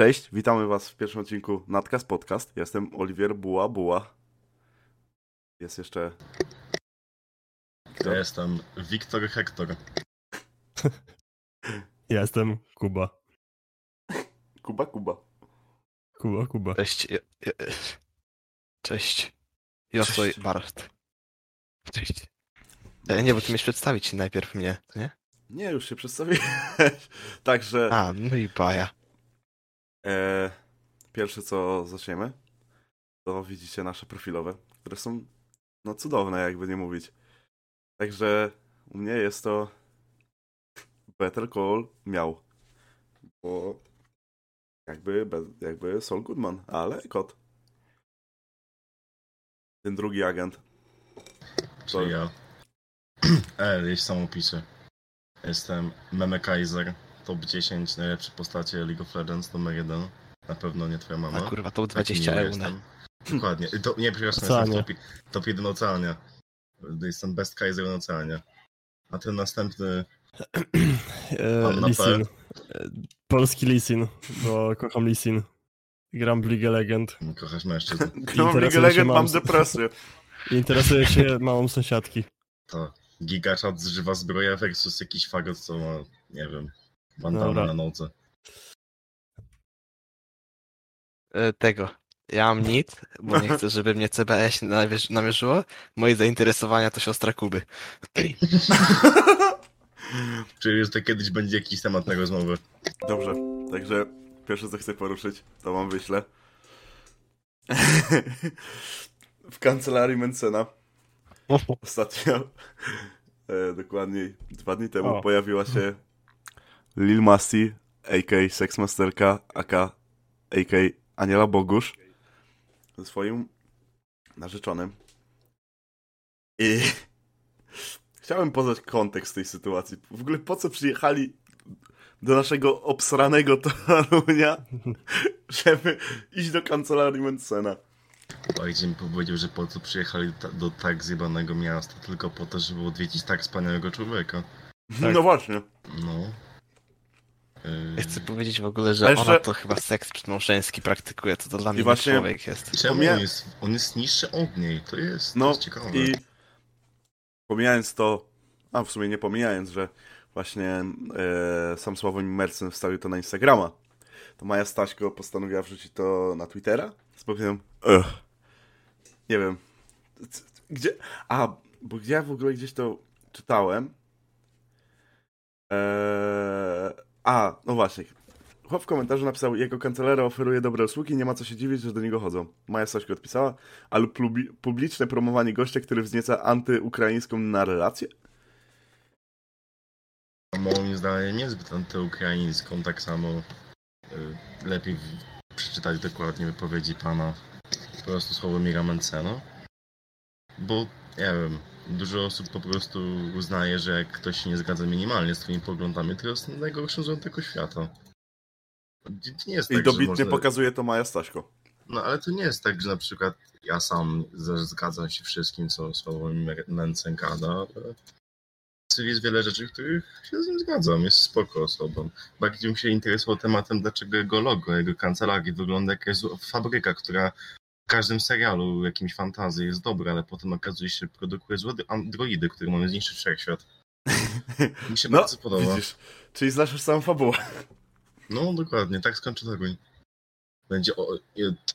Cześć, witamy Was w pierwszym odcinku Nadcast Podcast. Jestem Oliwier Buła Buła. Jest jeszcze. Ja jestem Wiktor Hektor. Ja jestem Kuba. Kuba Kuba. Kuba, Kuba. Cześć. Cześć. Josoj Cześć. Bart. Cześć. E, Nie, bo ty miałeś przedstawić najpierw mnie, nie? Nie, już się przedstawiłeś. Także A, no i baja. E, pierwsze co zaczniemy, to widzicie nasze profilowe, które są no cudowne, jakby nie mówić. Także u mnie jest to Better Call miał. Bo jakby, jakby Saul Goodman, ale kot. Ten drugi agent. Czyli ja. E, jeśli sam. Jestem Meme Kaiser. Top 10 najlepsze postacie League of Legends numer 1. Na pewno nie twoja mama. A kurwa, to Taki 20 miły euro. jestem. Dokładnie. To, nie, przepraszam, Oceanie. jestem top, top 1 oceania. Jestem best Kaiser na oceanie. A ten następny E, Lisin. E, Polski Lisin, bo kocham Lisin. Gram w League Legend. kochasz mężczyzn. Gram w League Interesuje Legend, mam depresję. I interesuję się małą sąsiadki. To gigaczat zżywa zbroja versus jakiś fagot, co ma, nie wiem, bandana Dobra. na nodze. Tego. Ja mam nic, bo nie chcę, żeby mnie CBS namierz- namierzyło. Moje zainteresowania to siostra Kuby. Czyli że to kiedyś będzie jakiś temat na rozmowę. Dobrze, także pierwsze co chcę poruszyć, to wam wyślę. w kancelarii Mencena ostatnio, e, dokładniej dwa dni temu, O. pojawiła się Lil Masti, a.k. Sexmasterka, aka, a.k. Aniela Bogusz, ze swoim narzeczonym. I chciałem poznać kontekst tej sytuacji. W ogóle po co przyjechali do naszego obsranego Torunia, żeby iść do kancelarii Mencena. Ojciec mi powiedział, że po co przyjechali ta, do tak zjebanego miasta, tylko po to, żeby odwiedzić tak wspaniałego człowieka. Tak. No właśnie. No. Ja chcę powiedzieć w ogóle, że jeszcze- ona to chyba seks przedmałżeński praktykuje, co to dla mnie właśnie- człowiek jest. Czemu pomija- on jest, on jest niższy od niej? To jest, to No jest ciekawe. i pomijając to, a w sumie nie pomijając, że właśnie e, sam Sławomir Mercen wstawił to na Instagrama, to Maja Staśko postanowiła wrzucić to na Twittera. Z powiem, ugh, nie wiem, gdzie, a, bo gdzie ja w ogóle gdzieś to czytałem, Eee, a, no właśnie. Chłop w komentarzu napisał, jego kancelaria oferuje dobre usługi, nie ma co się dziwić, że do niego chodzą. Maja Staśko odpisała, ale publi- publiczne promowanie gościa, który wznieca antyukraińską narrację? Moim zdaniem niezbyt antyukraińską, tak samo yy, lepiej przeczytać dokładnie wypowiedzi pana po prostu Sławomira Mencena. Bo, nie wiem, dużo osób po prostu uznaje, że jak ktoś się nie zgadza minimalnie z twoimi poglądami, to jest najgorszym złem tego świata. Nie jest I tak, dobitnie można... pokazuje to Maja Staśko. No ale to nie jest tak, że na przykład ja sam zgadzam się wszystkim, co Sławomir Mencen gada, ale jest wiele rzeczy, których się z nim zgadzam. Jest spoko osobą. Bardziej bym się interesował tematem, dlaczego jego logo, jego kancelarii wygląda jak jakaś fabryka, która każdym serialu jakimś fantazji jest dobra, ale potem okazuje się, że produkuje złe androidy, które mają zniszczyć wszechświat. Mi się No, bardzo podoba. widzisz, czyli znasz już samą fabułę. No dokładnie, tak skończy Toruń. Będzie o,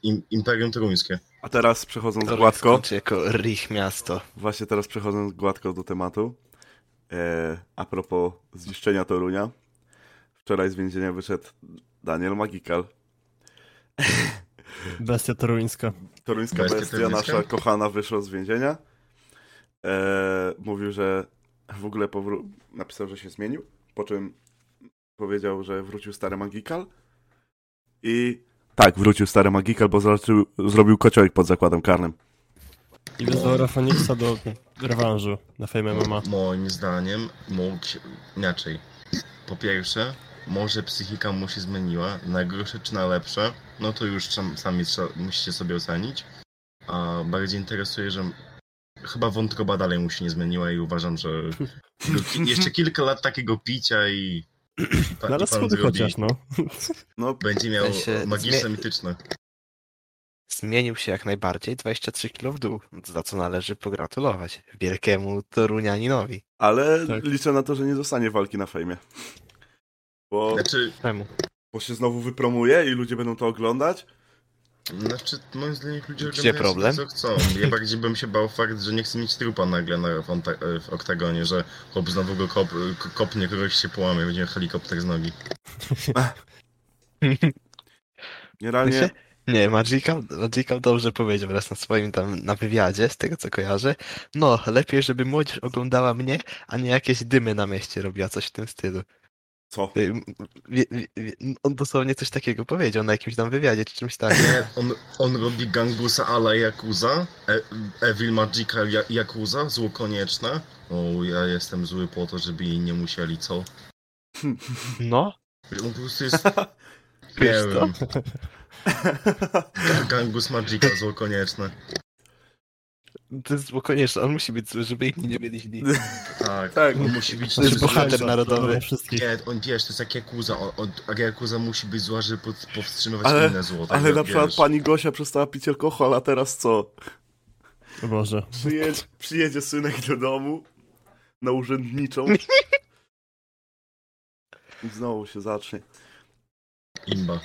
im, Imperium Toruńskie. A teraz przechodząc To gładko, skończy jako Rich miasto. właśnie teraz przechodząc gładko do tematu, e, a propos zniszczenia Torunia, wczoraj z więzienia wyszedł Daniel Magikal. Bestia toruńska. Toruńska Bestia bestia, toruńska? nasza kochana, wyszła z więzienia. E, mówił, że w ogóle powró- napisał, że się zmienił, po czym powiedział, że wrócił stary Magikal. I tak, wrócił stary Magikal, bo zobaczył, zrobił kociołek pod zakładem karnym. I wezwał Rafoniksa do rewanżu na Fame MMA. Moim zdaniem mógł inaczej. Po pierwsze, może psychika mu się zmieniła, na gorsze czy na lepsze, no to już sam, sami musicie sobie ocenić. A bardziej interesuje, że chyba wątroba dalej mu się nie zmieniła i uważam, że jeszcze kilka lat takiego picia i Pa- No schody chociaż, no. No, Będzie miał magiczne, zmie- mityczne. Zmienił się jak najbardziej, 23 kg w dół, za co należy pogratulować wielkiemu Torunianinowi. ale Tak. liczę na to, że nie dostanie walki na fejmie. Bo, Znaczy, Czemu? Bo się znowu wypromuje i ludzie będą to oglądać. znaczy, moim zdaniem ludzie Gdzie oglądają problem? sobie, co chcą. Ja bardziej bym się bał fakt, że nie chce mieć trupa nagle na, w, w oktagonie, że chłop znowu go kop, kopnie, kogoś się połamie, będzie helikopter z nogi. Generalnie, Nie, Magical, Magical dobrze powiedział raz na swoim tam, na wywiadzie, z tego co kojarzę. No, lepiej, żeby młodzież oglądała mnie, a nie jakieś dymy na mieście robiła, coś w tym stylu. Co? Y, wie, wie, on dosłownie coś takiego powiedział na jakimś tam wywiadzie, czy czymś takim. Nie, on, on robi gangusa ala Yakuza, e, Evil Magical ja, Yakuza, zło konieczne. O, ja jestem zły po to, żeby jej nie musieli, co? No, On po prostu jest, nie wiem, Ga- gangus Magical, zło konieczne. To jest było konieczne, on musi być zły, żeby inni nie mieli źli. Tak, Tak. on musi być To jest zły. bohater narodowy. wszystkich. Nie, on wiesz, to jest jak Yakuza, on, on, a Yakuza musi być zła, żeby pod- powstrzymywać Ale- inne zło. tak Ale jak na przykład wiesz. pani Gosia przestała pić alkohol, a teraz co? O Boże. Przyjedzie, przyjedzie synek do domu na urzędniczą. I znowu się zacznie. Imba.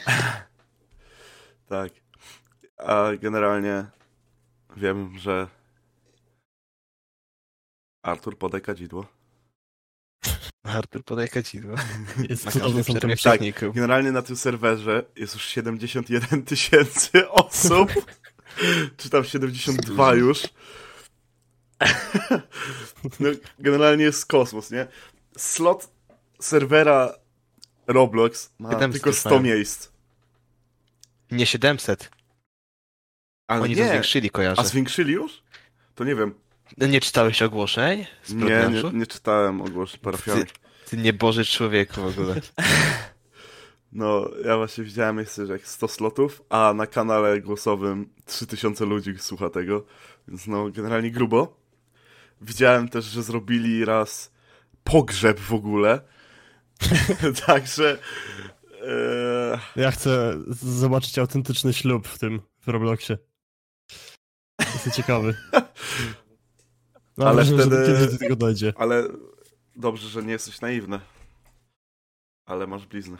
Tak. A generalnie wiem, że Artur podaj kadzidło. Artur, podaj kadzidło. Jest Na każdym przerwie Tak. Generalnie na tym serwerze jest już 71 tysięcy osób. Czy tam 72 już. No, generalnie jest kosmos, nie? Slot serwera Roblox ma 700 tylko 100 mają. miejsc. Nie 700, Ale oni to nie. zwiększyli, kojarzę. A zwiększyli już? To nie wiem. Nie czytałeś ogłoszeń? Nie, nie, nie czytałem ogłoszeń parafialnych. Ty nieboży człowieku w ogóle. No, ja właśnie widziałem jeszcze, że jak 100 slotów, a na kanale głosowym 3000 ludzi słucha tego, więc no, generalnie grubo. Widziałem też, że zrobili raz pogrzeb w ogóle. Także. E, Ja chcę zobaczyć autentyczny ślub w tym, w Robloxie. Jestem ciekawy. No, Ale wtedy- że kiedyś do tego dojdzie. ale dobrze, że nie jesteś naiwny. Ale masz bliznę.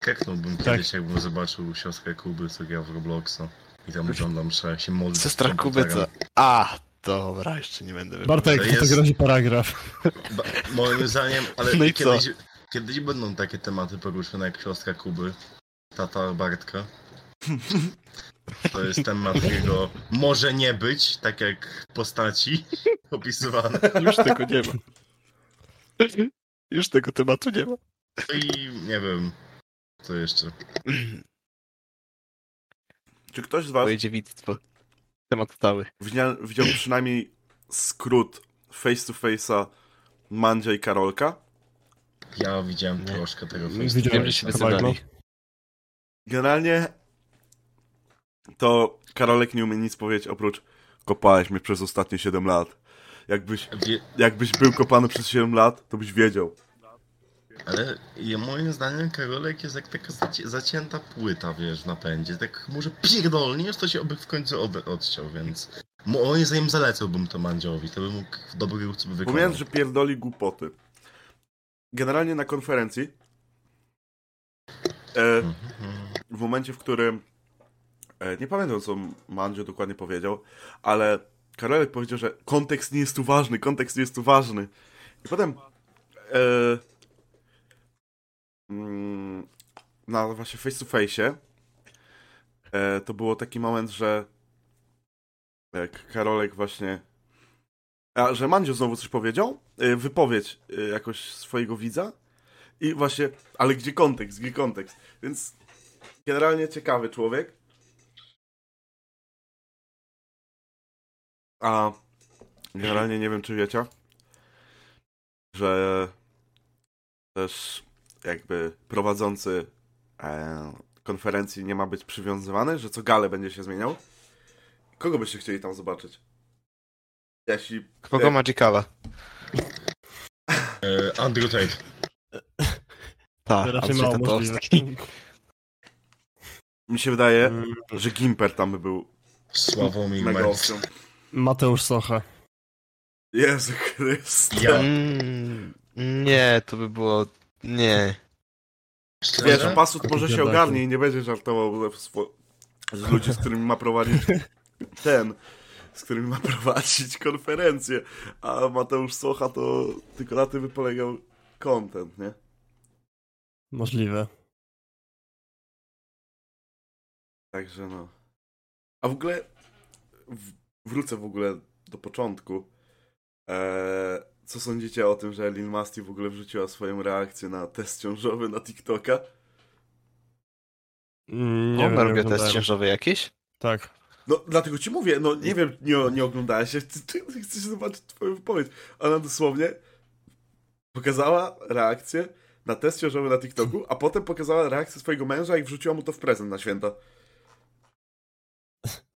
Keknąłbym Tak. kiedyś, jakbym zobaczył siostrę Kuby, co gra w Robloxa. I tam oglądam, że się modli. z Sestra Kuby co? A, dobra, jeszcze nie będę Bartek, To jest- razie paragraf. Ba- moim zdaniem, ale No i co? kiedyś, kiedyś będą takie tematy poruszone jak siostra Kuby, tata Bartka. To jest temat, którego może nie być, tak jak postaci opisywane. Już tego nie ma. Już tego tematu nie ma. I nie wiem, co jeszcze. Czy ktoś z Was Twoje dziewictwo. Temat stały. widział, widział przynajmniej skrót face to face'a Mandzia i Karolka? Ja widziałem Nie. troszkę tego Widziałem, face to Wiem, że się face'a. wysyłali. Generalnie to Karolek nie umie nic powiedzieć oprócz kopałeś mnie przez ostatnie 7 lat. Jakbyś, jakbyś był kopany przez 7 lat, to byś wiedział. ale moim zdaniem Karolek jest jak taka zaci- zacięta płyta, wiesz, w napędzie. Tak może pierdolniesz, to się oby w końcu od- odciął, więc... Moim zdaniem zalecałbym to Mandziowi, to by mógł w dobry ruch sobie wykonać. Pomijając, że pierdoli głupoty. Generalnie na konferencji e, Mhm. w momencie, w którym nie pamiętam, co Mandzio dokładnie powiedział, ale Karolek powiedział, że kontekst nie jest tu ważny, kontekst nie jest tu ważny. I potem e, mm, na właśnie face to face e, to było taki moment, że jak Karolek właśnie a, że Mandzio znowu coś powiedział, e, wypowiedź e, jakoś swojego widza i właśnie, ale gdzie kontekst, gdzie kontekst, więc generalnie ciekawy człowiek. A generalnie nie wiem, czy wiecie, że też jakby prowadzący e, konferencji nie ma być przywiązywany, że co galę będzie się zmieniał. Kogo byście chcieli tam zobaczyć? Jeśli... Kogo Magicala? E, Andrew Tate. Tak, Raczej mało możliwe. Mi się wydaje, Mm, że Gimper tam by był Sławomir mega opcją. Mateusz Socha. Jezu Chryste. Ja. Mm, nie, to by było... Nie. Wiesz, Szczerze? Pasut może się ogarnie i nie będzie żartował ze swo- z ludzi, z którymi ma prowadzić ten, z którymi ma prowadzić konferencję, a Mateusz Socha to tylko na tym by polegał content, nie? Możliwe. Także no. A w ogóle w, wrócę w ogóle do początku. Eee, co sądzicie o tym, że Lil Masti w ogóle wrzuciła swoją reakcję na test ciążowy na TikToka? Mm, Nie On test oglądałem. ciężowy jakiś? Tak. No, dlatego ci mówię, no nie wiem, nie, nie oglądałeś się, chcesz zobaczyć twoją wypowiedź. Ona dosłownie pokazała reakcję na test ciążowy na TikToku, a potem pokazała reakcję swojego męża, jak wrzuciła mu to w prezent na święta.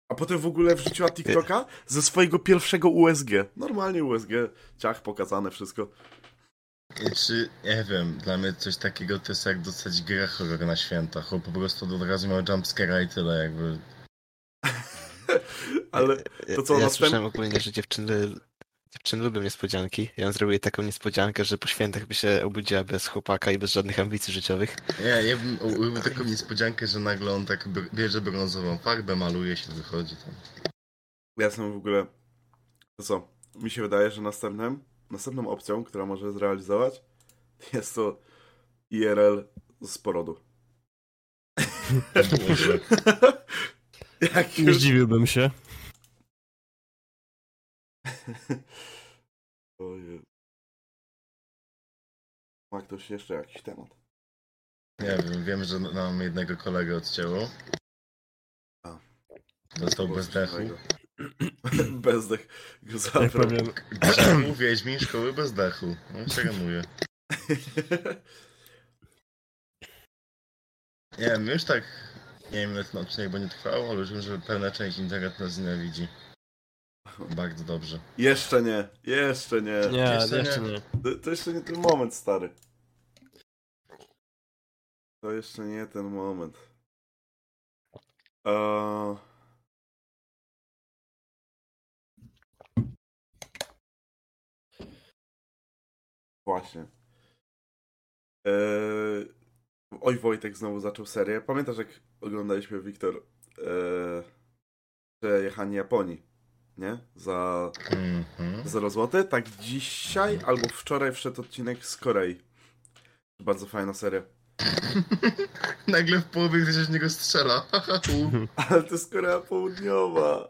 A potem w ogóle wrzuciła TikToka ze swojego pierwszego USG. Normalnie USG, ciach pokazane, wszystko. Czy, nie wiem, dla mnie coś takiego to jest jak dostać grę horror na święta. Chłop po prostu od razu miał jumpscare'a i tyle, jakby. Ale to co, ja następ- słyszałem ogólnie, że dziewczyny, dziewczyny lubią niespodzianki. Ja jej taką niespodziankę, że po świętach by się obudziła bez chłopaka i bez żadnych ambicji życiowych. Nie, ja bym urobił taką niespodziankę, że nagle on tak br- bierze brązową farbę, maluje się, wychodzi tam. Ja jestem w ogóle. To co? Mi się wydaje, że następnym, następną opcją, która może zrealizować, jest to IRL z porodu. Może. Jak Nie już... zdziwiłbym się. Ojej. Ma ktoś jeszcze jakiś temat? Nie wiem, wiem, że nam jednego kolegę odcięło. A. Dostał bezdechu. Bezdech go zabrał. Grzechu, Wiedźmin, szkoły bezdechu. No się ramuje. Nie wiem, już tak, nie wiem ile ten odcinek będzie trwał, ale już wiem, że pewna część internetu nas nienawidzi. Bardzo dobrze. jeszcze nie, jeszcze nie. nie, Jeszcze jeszcze nie. nie. To, to jeszcze nie ten moment, stary. To jeszcze nie ten moment. Eee... Właśnie. Eee... Oj, Wojtek znowu zaczął serię. Pamiętasz, jak oglądaliśmy, Wiktor, eee... przejechanie Japonii, nie? Za Mhm. 0 zł. Tak dzisiaj albo wczoraj wszedł odcinek z Korei. Bardzo fajna seria. Nagle w połowie ktoś w niego strzela. Ale to jest Korea Południowa.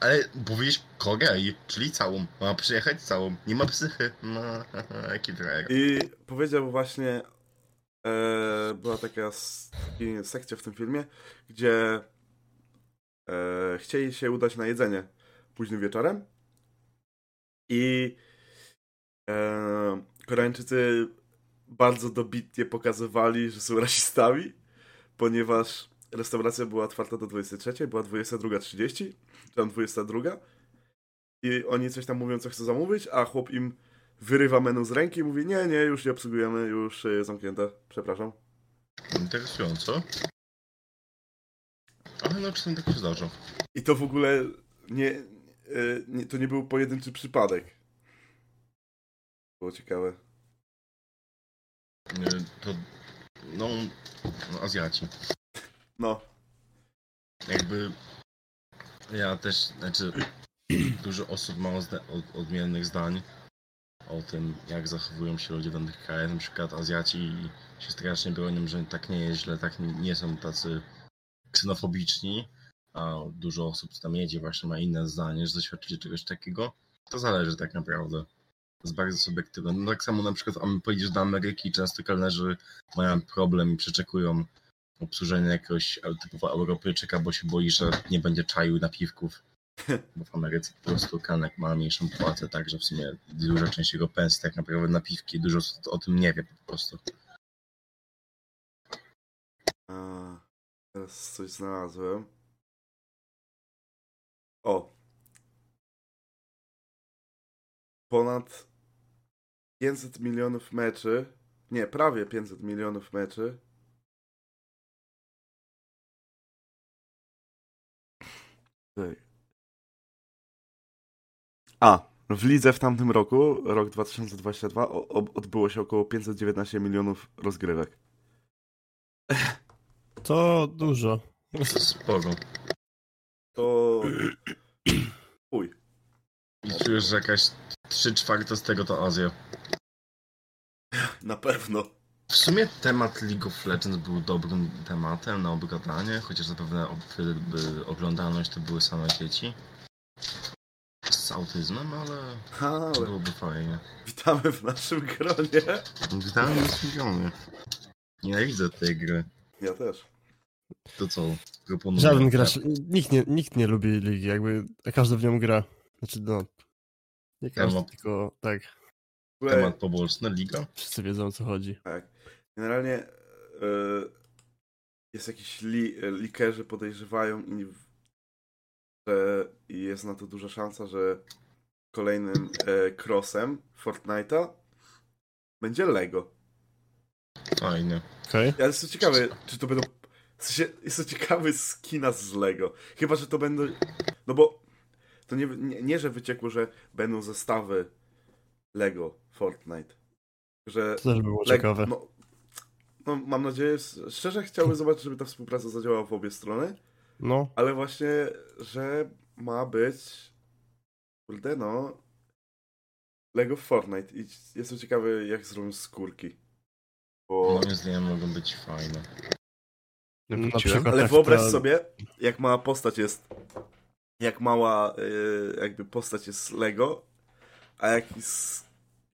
Ale powiedzieć Korei, czyli całą. Ma przyjechać całą. Nie ma psychy. No, jaki drajer. I powiedział właśnie, e, była taka sekcja w tym filmie, gdzie e, chcieli się udać na jedzenie późnym wieczorem i e, Koreańczycy bardzo dobitnie pokazywali, że są rasistami, ponieważ restauracja była otwarta do 23, była 22.30, czy tam 22 i oni coś tam mówią, co chcą zamówić, a chłop im wyrywa menu z ręki i mówi, nie, nie, już nie obsługujemy, już y, zamknięte, przepraszam. Interesująco. Ale no czasem tak się zdarza. I to w ogóle nie, nie to nie był pojedynczy przypadek. Było ciekawe. To, no, no Azjaci. No, Jakby ja też, znaczy dużo osób ma od, odmiennych zdań o tym, jak zachowują się ludzie w danych krajach. Na przykład Azjaci się strasznie bronią, że tak nie jest źle, tak nie, nie są tacy ksenofobiczni, a dużo osób, co tam jedzie, właśnie ma inne zdanie, że doświadczycie czegoś takiego. To zależy tak naprawdę. To jest bardzo subiektywne. No tak samo na przykład am- pojedziesz do Ameryki, często kelnerzy mają problem i przeczekują obsłużenie jakiegoś typowo Europejczyka, bo się boi, że nie będzie czaił napiwków. Bo w Ameryce po prostu kanek ma mniejszą płacę, także w sumie duża część jego pensji tak naprawdę napiwki, dużo osób o tym nie wie po prostu. a, teraz coś znalazłem. O. Ponad 500 milionów meczy, Nie, prawie 500 milionów meczy. A, w lidze w tamtym roku, rok 2022, o, o, odbyło się około 519 milionów rozgrywek. To dużo. To To... Uj. I czujesz, że jakaś 3 czwarte z tego to Azja. Na pewno. W sumie temat League of Legends był dobrym tematem na obgadanie, chociaż zapewne ob- by oglądalność to były same dzieci. Z autyzmem, ale Ha, ale byłoby fajnie. witamy w naszym gronie. Witam w milionie. Nienawidzę tej gry. Ja też. To co? Proponuję. Żaden gracz, nikt nie, nikt nie lubi ligi, jakby każdy w nią gra. Znaczy no, nie każdy, Temat. tylko tak, Temat poboczny, liga? wszyscy wiedzą o co chodzi. Tak. Generalnie e, jest jakiś li, e, likerzy podejrzewają i że jest na to duża szansa, że kolejnym e, crossem Fortnite'a będzie Lego. Fajnie. Okej? Ja jestem ciekawy, czy to będą. W sensie, jestem ciekawy skina z Lego. Chyba, że to będą. No bo to nie, nie, nie że wyciekło, że będą zestawy Lego Fortnite. Że To też było Leg- ciekawe. No, no, mam nadzieję, szczerze chciałbym zobaczyć, żeby ta współpraca zadziałała w obie strony, No, ale właśnie, że ma być, kurde no, Lego Fortnite i jestem ciekawy, jak zrobią skórki. Bo, Moim zdaniem mogą być fajne. Wróciłem. przykład ale tak wyobraź ta- sobie, jak mała postać jest, jak mała yy, jakby postać jest z Lego, a jak jest,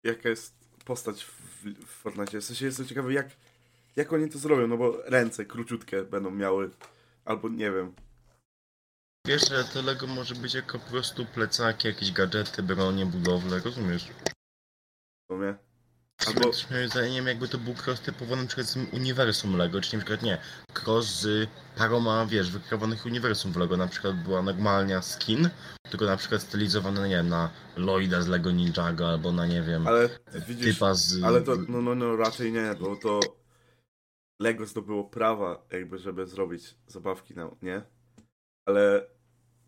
jaka jest postać w, w Fortnite. W sensie jestem ciekawy, jak, jak oni to zrobią, no bo ręce króciutkie będą miały, albo nie wiem. Wiesz, że to Lego może być jako po prostu plecaki, jakieś gadżety, bronie, budowle, rozumiesz? w sumie. Albo zdaniem jakby to był cross typowo na przykład z uniwersum Lego, czy na przykład nie, cross z paroma, wiesz, wykreowanych uniwersum w Lego, na przykład była normalnia skin, tylko na przykład stylizowana, nie wiem, na Lloyda z Lego Ninjago, albo na, nie wiem, ale widzisz, typa z... ale to, no, no, no raczej nie, bo to Lego zdobyło prawa jakby, żeby zrobić zabawki, no, nie? Ale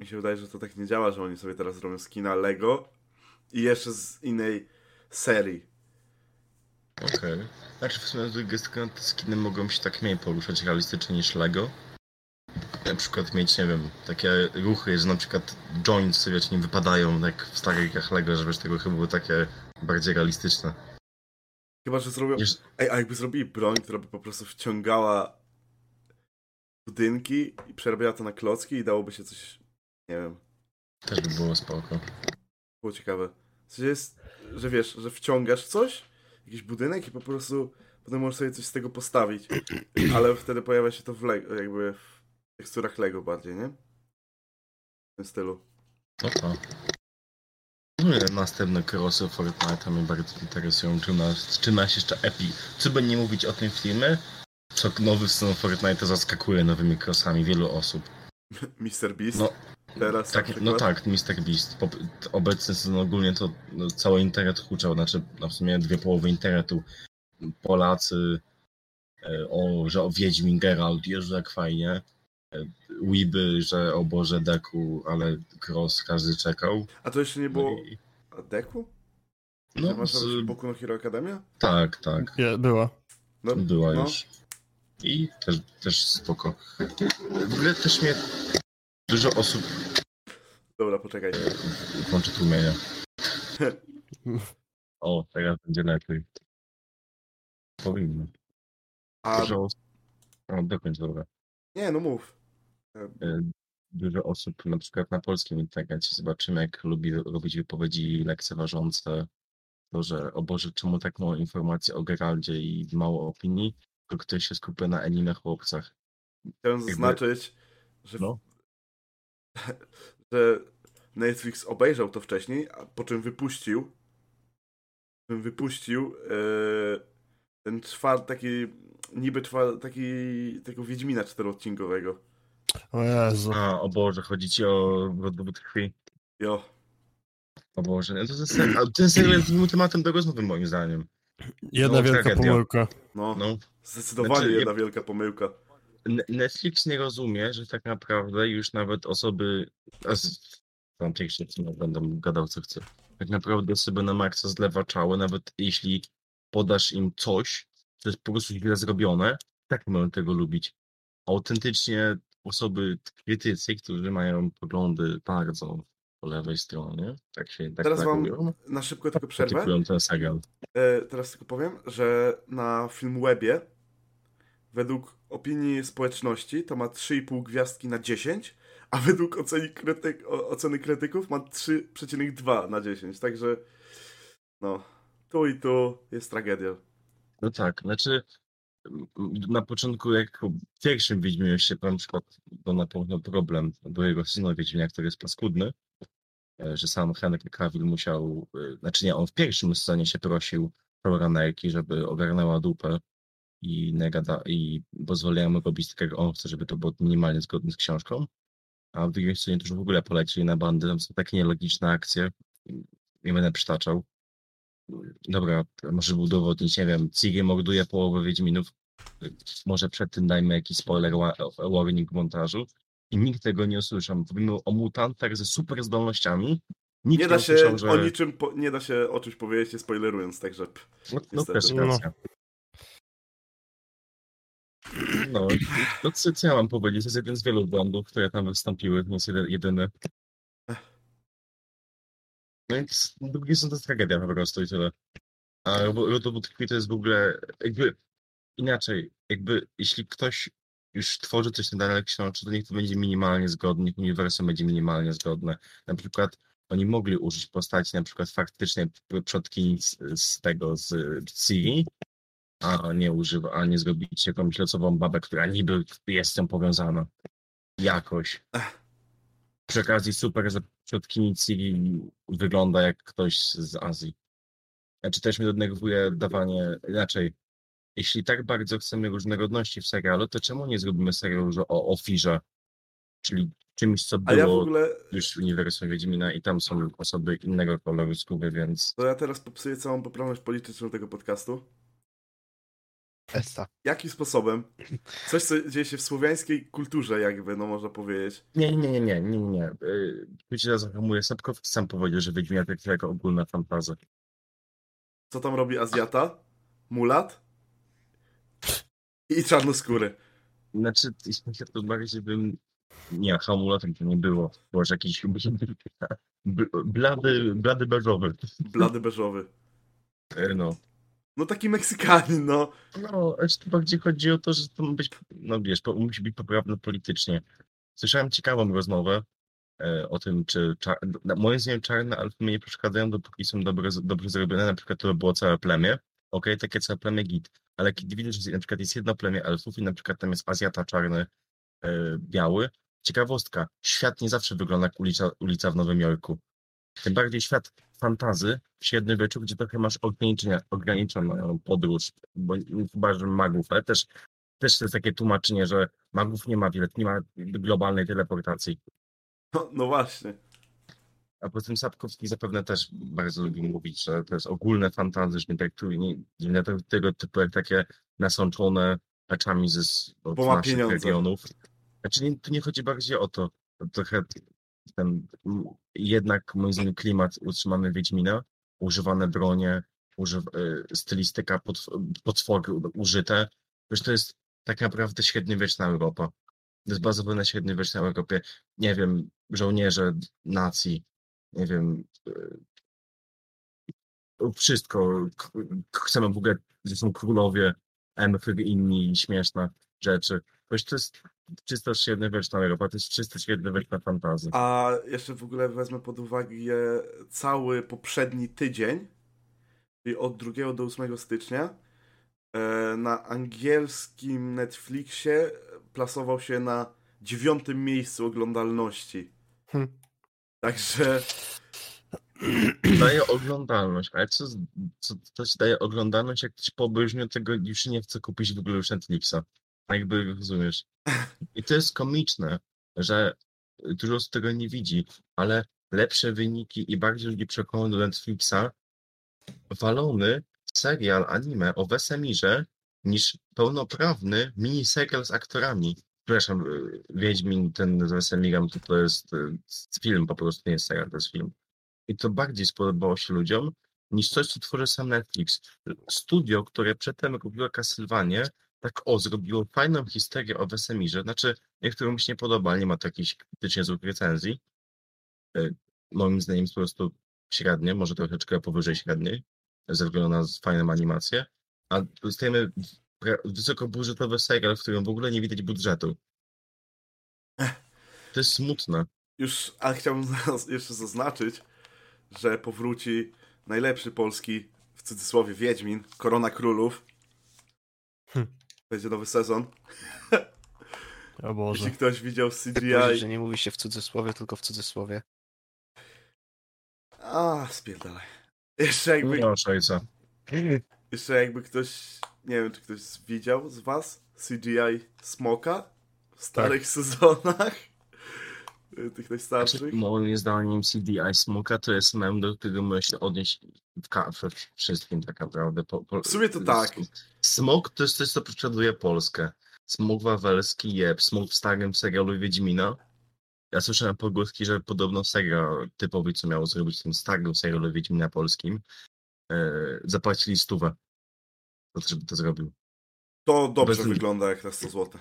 mi się wydaje, że to tak nie działa, że oni sobie teraz robią skina Lego i jeszcze z innej serii. Okej. Znaczy w sumie te skiny mogą się tak mniej poruszać realistycznie niż Lego. Na przykład mieć, nie wiem, takie ruchy, że na przykład joints, wiecie, nie wypadają jak w starych grach Lego, że wiesz, te ruchy były takie bardziej realistyczne. Chyba, że zrobią... Wiesz, Ej, a jakby zrobili broń, która by po prostu wciągała budynki i przerabiała to na klocki i dałoby się coś, nie wiem, też by było spoko. było ciekawe. W sensie jest, że wiesz, że wciągasz coś, jakiś budynek i po prostu potem możesz sobie coś z tego postawić, ale wtedy pojawia się to w Lego, jakby w teksturach Lego bardziej, nie? W tym stylu. No to. No i następne crossy Fortnite mnie bardzo interesują. Czy nas, czy nas jeszcze Epi. Co by nie mówić o tym filmie? Co nowy sezon Fortnite zaskakuje nowymi crossami wielu osób. Mr. Beast. No, teraz Tak, no tak, Mr. Beast. Po, obecny sezon ogólnie to no, cały internet huczał, znaczy no, w sumie dwie połowy internetu. Polacy, e, o, że o Wiedźmin Geralt, Jezu jak fajnie. E, Weeby, że o Boże Deku, ale Cross każdy czekał. A to jeszcze nie No, było i, a Deku? no Masz z. Boku no Hero Academia? tak, tak, Nie, była. No, była no. już. I też, też spoko. W ogóle też mnie dużo osób Dobra, poczekaj. włączy tłumienie. O, teraz będzie lepiej. Powinno. A, Dużo osób... O, dokończ, dobra. nie, no mów. E, Dużo osób, na przykład na polskim internecie, zobaczymy, jak lubi robić wypowiedzi lekceważące. To, że o Boże, czemu tak mało informacji o Geraldzie i mało opinii, tylko ktoś się skupia na anime chłopcach. Chciałem zaznaczyć, że, No. że Netflix obejrzał to wcześniej, a po czym wypuścił po czym wypuścił e, ten czwarty taki niby czwar, taki tego Wiedźmina czteroodcinkowego. O Jezu. A, o Boże, chodzi ci o wodowód krwi. Jo. O Boże, no to ten ten serial jest innym tematem do rozmowy moim zdaniem. Jedna No, wielka tragedia. pomyłka. No, No. zdecydowanie Znaczy, jedna wielka pomyłka. Netflix nie rozumie, że tak naprawdę już nawet osoby. Tam pierwszy odcinek będę gadał co chcę. Tak naprawdę osoby na maksa zlewaczały, nawet jeśli podasz im coś, co jest po prostu źle zrobione, tak nie mają tego lubić. Autentycznie osoby krytycy, którzy mają poglądy bardzo po lewej stronie, tak się tak Teraz wam reagują, na szybko tylko przerwę. ten serial. E, teraz tylko powiem, że na Filmwebie według opinii społeczności to ma 3,5 gwiazdki na 10, a według oceny, krytyk, oceny krytyków ma 3,2 na 10. Także no, tu i tu jest tragedia. No tak, znaczy m, na początku jak w pierwszym Wiedźminie się na przykład to na pewno problem do jego syna Wiedźmina, który jest paskudny, e, że sam Henry Cavill musiał, e, znaczy nie, on w pierwszym sezonie się prosił showrunnerki, żeby ogarnęła dupę i negada, i pozwoliła mu robić tak jak on chce, żeby to było minimalnie zgodne z książką, a w drugim sezonie to już w ogóle polecieli na bandy, tam są takie nielogiczne akcje, nie będę przytaczał. Dobra, może udowodnić, nie wiem, Ciri morduje połowę Wiedźminów. Może przed tym dajmy jakiś spoiler wa- warning w montażu. I nikt tego nie usłyszał. Mówimy o mutantach ze super zdolnościami. Nikt Nie da się usłyszał, że... o niczym, po, nie da się o czymś powiedzieć, nie spoilerując, także No, no też No. No, no co, co ja mam powiedzieć? Jest jeden z wielu błędów, które tam wystąpiły. Jest jeden, jedyny. No więc drugie są to tragedia po prostu i tyle. A Rodowód Krwi to jest w ogóle jakby inaczej, jakby jeśli ktoś już tworzy coś na dalej książce, to niech to będzie minimalnie zgodne, niech uniwersum będzie minimalnie zgodne. Na przykład oni mogli użyć postaci na przykład faktycznie p- przodkini z, z tego, z Ciri, a nie używa, a nie zrobić jakąś losową babę, która niby jest z tym powiązana. Jakoś. Przy okazji super, że przodkini Ciri wygląda jak ktoś z Azji. Znaczy też mnie denerwuje dawanie, inaczej, jeśli tak bardzo chcemy różnorodności w serialu, to czemu nie zrobimy serialu o Ofirze? Czyli czymś, co A ja w było ogóle, już w uniwersum Wiedźmina i tam są osoby innego koloru skóry, więc to ja teraz popsuję całą poprawność polityczną tego podcastu. Jakim sposobem? Coś, co dzieje się w słowiańskiej kulturze, jakby, no można powiedzieć. Nie, nie, nie, nie, nie, nie. Yy, Tu cię zahamuję. Sapkowski sam powiedział, że Wiedźmina to jako ogólna fantazja. Co tam robi Azjata? Mulat? I czarnoskóry. Znaczy, ja to bardziej bym... Nie, hamulatem to nie było. Było że jakiś bl- blady, blady beżowy. Blady beżowy. No. No taki Meksykanin, no. No, tu bardziej chodzi o to, że to ma być, no wiesz, musi być poprawne politycznie. Słyszałem ciekawą rozmowę e, o tym, czy cza- na- moim zdaniem czarne alfy mi nie przeszkadzają, dopóki są dobre, dobrze zrobione, na przykład to było całe plemię, okej, takie całe plemię git, ale kiedy widzisz, że na przykład jest jedno plemię elfów i na przykład tam jest Azjata czarny, e, biały, ciekawostka, świat nie zawsze wygląda jak ulica, ulica w Nowym Jorku. Tym bardziej świat fantazy w średniowieczu, gdzie trochę masz ograniczenia, ograniczoną podróż, bo chyba, że magów, ale też, też to jest takie tłumaczenie, że magów nie ma wiele, nie ma globalnej teleportacji. No, no właśnie. A poza tym Sapkowski zapewne też bardzo lubi mówić, że to jest ogólne fantazy, że nie traktuje nie, nie tego typu jak takie nasączone rzeczami ze z- od Bo ma naszych pieniądze. regionów. Znaczy nie, tu nie chodzi bardziej o to. Trochę ten jednak moim zdaniem klimat utrzymany Wiedźmina, używane bronie, używ, y, stylistyka, pot, potwory użyte. Wiesz, to jest tak naprawdę średniowieczna Europa. To jest bazowane na średniowiecznej Europie. Nie wiem, żołnierze nacji, nie wiem, y, wszystko. Chcemy w ogóle, że są królowie, emfy i inni śmieszne rzeczy. Wiesz, to jest czysto średniowieczna Europa, to jest czysto średniowieczna fantazja. A jeszcze w ogóle wezmę pod uwagę cały poprzedni tydzień, czyli od 2 do 8 stycznia, e, na angielskim Netflixie plasował się na dziewiątym miejscu oglądalności. Hm. Także Daje oglądalność, ale co, co to ci daje oglądalność, jak ci po obejrzeniu tego już nie chce kupić w ogóle już Netflixa. Jakby rozumiesz. I to jest komiczne, że dużo osób tego nie widzi, ale lepsze wyniki i bardziej ludzi przekonanych do Netflixa walony serial anime o Wesemirze niż pełnoprawny miniserial z aktorami. Przepraszam, y, Wiedźmin ten z Wesemirem to, to jest y, film, po prostu nie jest serial, to jest film. I to bardziej spodobało się ludziom niż coś, co tworzy sam Netflix. Studio, które przedtem robiło Castlevanię, tak o, zrobiło fajną historię o Wesemirze. Znaczy, niektórym się nie podoba, nie ma takich krytycznie złych recenzji. Y, Moim zdaniem jest po prostu średnie, może troszeczkę powyżej średniej, ze względu na fajną animację. A dostajemy wysokobudżetowy serial, w którym w ogóle nie widać budżetu. To jest smutne. Już, ale chciałbym jeszcze zaznaczyć, że powróci najlepszy polski, w cudzysłowie, Wiedźmin, Korona Królów. Hm. Będzie nowy sezon. O Boże. Jeśli ktoś widział powiedzieć, że CGI... nie mówi się w cudzysłowie, tylko w cudzysłowie. A, spierdalaj. Jeszcze jakby, Proszę ojca. jeszcze jakby ktoś, nie wiem, czy ktoś widział z was CGI Smoka w starych sezonach. Tych Znaczy, najstarszych. moim zdaniem CDI Smoka to jest mem, do którego możesz się odnieść w, wszystkim tak naprawdę. Po, po, W sumie to tak. Smok to jest coś, co prześladuje Polskę. Smok wawelski, jeb, smok w starym serialu Wiedźmina. Ja słyszałem pogłoski, że podobno serial typowy, co miało zrobić w tym starym serialu Wiedźmina polskim, e, zapłacili stówę żeby to zrobił. To dobrze Bez- wygląda jak na 100 zł.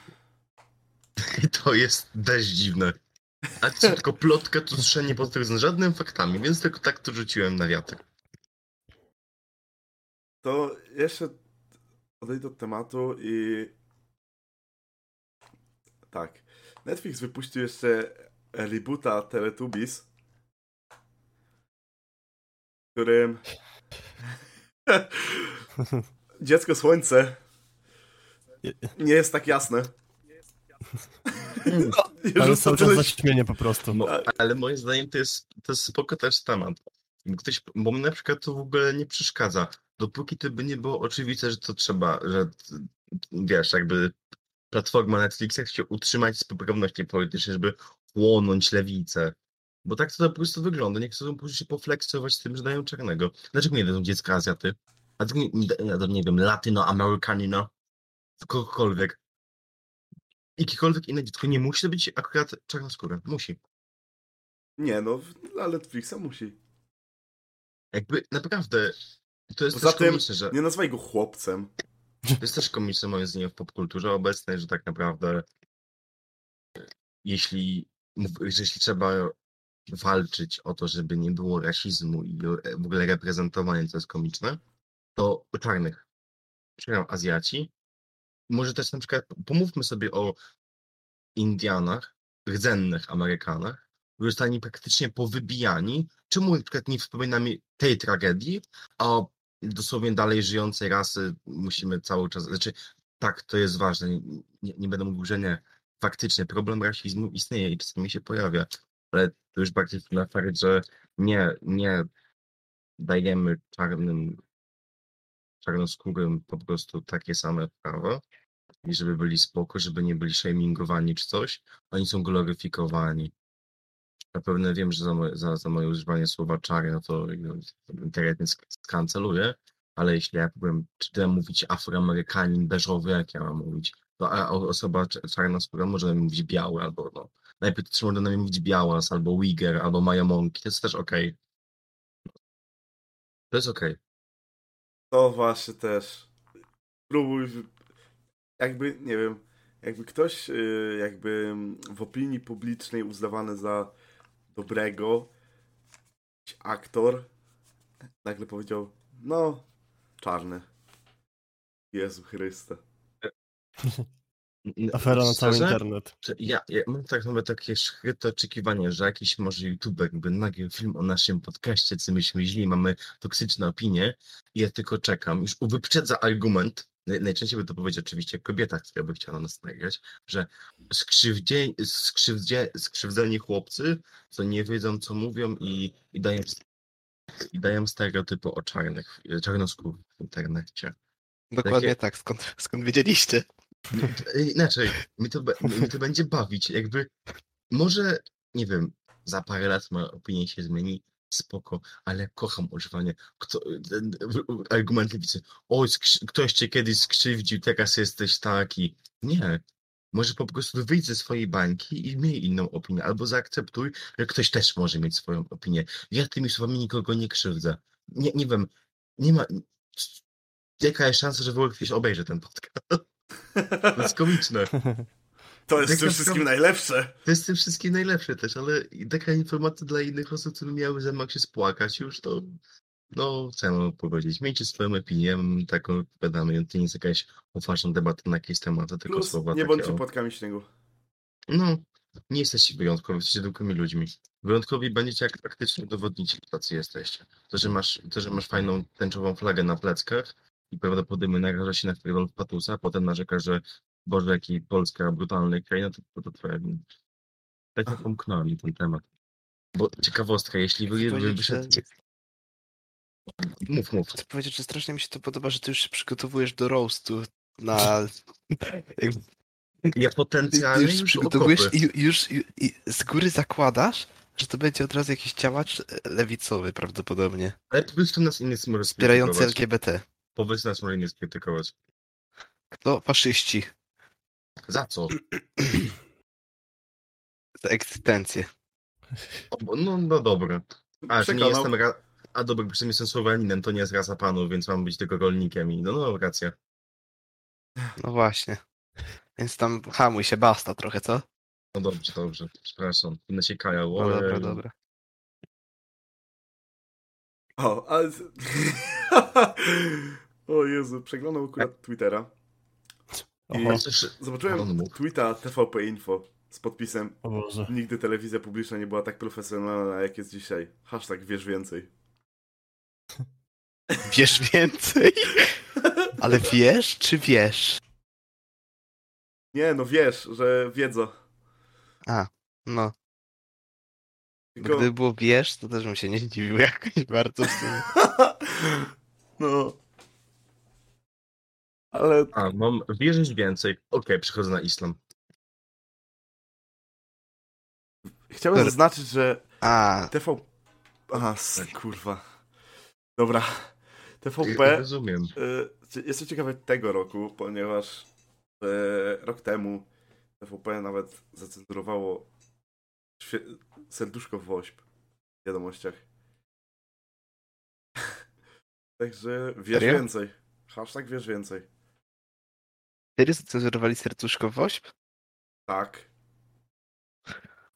To jest dość dziwne. A to tylko plotka, to nie potwierdzone żadnymi faktami, więc tylko tak to rzuciłem na wiatr. To jeszcze odejdę od tematu i tak. Netflix wypuścił jeszcze reboota Teletubbies, w którym dziecko słońce nie jest tak jasne. Ale Już cały to czas zaćmienie po prostu. Mo, ale moim zdaniem to jest, to jest spoko też temat. Ktoś, bo mnie na przykład to w ogóle nie przeszkadza. Dopóki to by nie było oczywiste, że to trzeba, że wiesz, jakby platforma Netflixa chce utrzymać z poprawności politycznej, żeby chłonąć lewicę. Bo tak to po prostu wygląda. Nie chcą po prostu się pofleksować z tym, że dają czarnego. Dlaczego nie dają dziecka Azjaty? A to nie, nie, nie, nie wiem, Latino-Amerykanino? Kogokolwiek. Jakikolwiek inne dziecko nie musi to być akurat czarnoskóre. Musi. Nie no, dla Netflixa musi. Jakby naprawdę to jest Poza też tym komiczne, że nie nazwaj go chłopcem. to jest też komiczne moim zdaniem w popkulturze obecnej, że tak naprawdę jeśli, jeśli trzeba walczyć o to, żeby nie było rasizmu i w ogóle reprezentowanie, co jest komiczne, to czarnych. Przepraszam, Azjaci. Może też na przykład pomówmy sobie o Indianach, rdzennych Amerykanach, którzy zostali praktycznie powybijani. Czemu na przykład nie wspominamy tej tragedii, a dosłownie dalej żyjącej rasy musimy cały czas, znaczy tak, to jest ważne, nie, nie, będę mówił, że nie. Faktycznie problem rasizmu istnieje i czasami się pojawia, ale to już bardziej na fakt, że nie, nie dajemy czarnym, czarnoskórym po prostu takie same prawa i żeby byli spoko, żeby nie byli shamingowani czy coś, oni są gloryfikowani. Zapewne wiem, że za moje, za, za moje używanie słowa czary, no to internet mnie sk- skanceluje, ale jeśli ja powiem, czy ja mówić afroamerykanin beżowy, jak ja mam mówić, to a, osoba cz- czarnoskóra może na mnie mówić biały, albo no, najpierw też może na mnie mówić białas, albo wiger, albo majamonki, to jest też okej. To jest okej. To właśnie też. Próbuj. Jakby, nie wiem, jakby ktoś y, jakby w opinii publicznej uznawany za dobrego jakiś aktor nagle powiedział, no, czarny. Jezu Chryste. Afera na cały internet. Ja, ja mam tak nawet takie szkyte oczekiwanie, że jakiś może youtuber by nagrał film o naszym podcaście, co myśmy źli, mamy toksyczne opinie i ja tylko czekam. Już wyprzedza argument, najczęściej by to powiedzieć oczywiście kobieta, która by chciała nas nagrać, że skrzywdzie, skrzywdzie, skrzywdzeni chłopcy, co nie wiedzą, co mówią i, i dają i dają stereotypy o czarnych, czarnoskórych w internecie. Dokładnie Takie- tak, skąd, skąd wiedzieliście? Inaczej, mi to, mi to będzie bawić. Jakby może, nie wiem, za parę lat moja opinia się zmieni. Spoko, ale kocham używanie kto, ten, w- argument lewicy. Oj, ktoś cię kiedyś skrzywdził, teraz jesteś taki. Nie. Może po prostu wyjdź ze swojej bańki i miej inną opinię, albo zaakceptuj, że ktoś też może mieć swoją opinię. Ja tymi słowami nikogo nie krzywdzę. Nie, nie wiem, nie ma... Jaka jest szansa, że w ogóle ktoś obejrzy ten podcast? To jest komiczne. To jest Tak w tym naprawdę- wszystkim najlepsze. To jest tym wszystkim najlepsze też, ale taka informacja dla innych osób, które miały zamiar się spłakać już, to no, co ja mam powiedzieć, miejcie swoją opinię, taką odpowiadamy, to nie jest jakaś poważna debata na jakieś tematy, tylko Plus, słowa nie bądźcie o... płatkami śniegu. No, nie jesteście wyjątkowi, jesteście zwykłymi ludźmi. Wyjątkowi będziecie, jak praktycznie udowodnicie, tacy jesteście. To, że masz, to, że masz fajną tęczową flagę na pleckach i prawdopodobnie naraża się na w patusa, a potem narzeka, że Boże, jaki Polska brutalny kraj, no to, to, to twoja wina. Tak jak pomknąłem ten temat. Bo ciekawostka, jeśli wy, wy wyszedł... że- Mów, mów. Chcę powiedzieć, że strasznie mi się to podoba, że ty już się przygotowujesz do roastu na... Ja potencjalnie już już przygotowujesz okopy. i już i, i z góry zakładasz, że to będzie od razu jakiś działacz e, lewicowy prawdopodobnie, Ale powiedz, kto nas inny wspierający. LGBT. Powiedz, nas może inny skrytykować. Kto? Faszyści. Za co? Za egzystencję. O, No, no dobra. A, że nie jestem ra... A dobra, przecież jestem Słoweninem, to nie jest rasa panów, więc mam być tylko rolnikiem i no, no, racja. No właśnie. Więc tam hamuj się, basta trochę, co? No dobrze, dobrze, przepraszam. Inne się kają. No dobra, dobra. O, ale... o Jezu, przeglądam akurat Twittera. I zobaczyłem tweeta TVP Info z podpisem. Nigdy telewizja publiczna nie była tak profesjonalna, jak jest dzisiaj. Hashtag wiesz więcej. Wiesz więcej? Ale wiesz, czy wiesz? Nie, no wiesz, że wiedzą. No, Tylko... gdyby było wiesz, to też bym się nie zdziwił jakoś bardzo w sumie. no. Ale A, mam wierzyć więcej. Okej, przechodzę na islam. chciałem zaznaczyć, że A, TV... Aha, s- kurwa. Dobra. Ja TVP rozumiem. y, jestem ciekawy tego roku, ponieważ e, rok temu TVP nawet zacenzurowało świe- serduszko w wośp w wiadomościach. Także wiesz Serio? więcej. Hashtag wiesz więcej. Serio zacenzurowali serduszko wośp? Tak.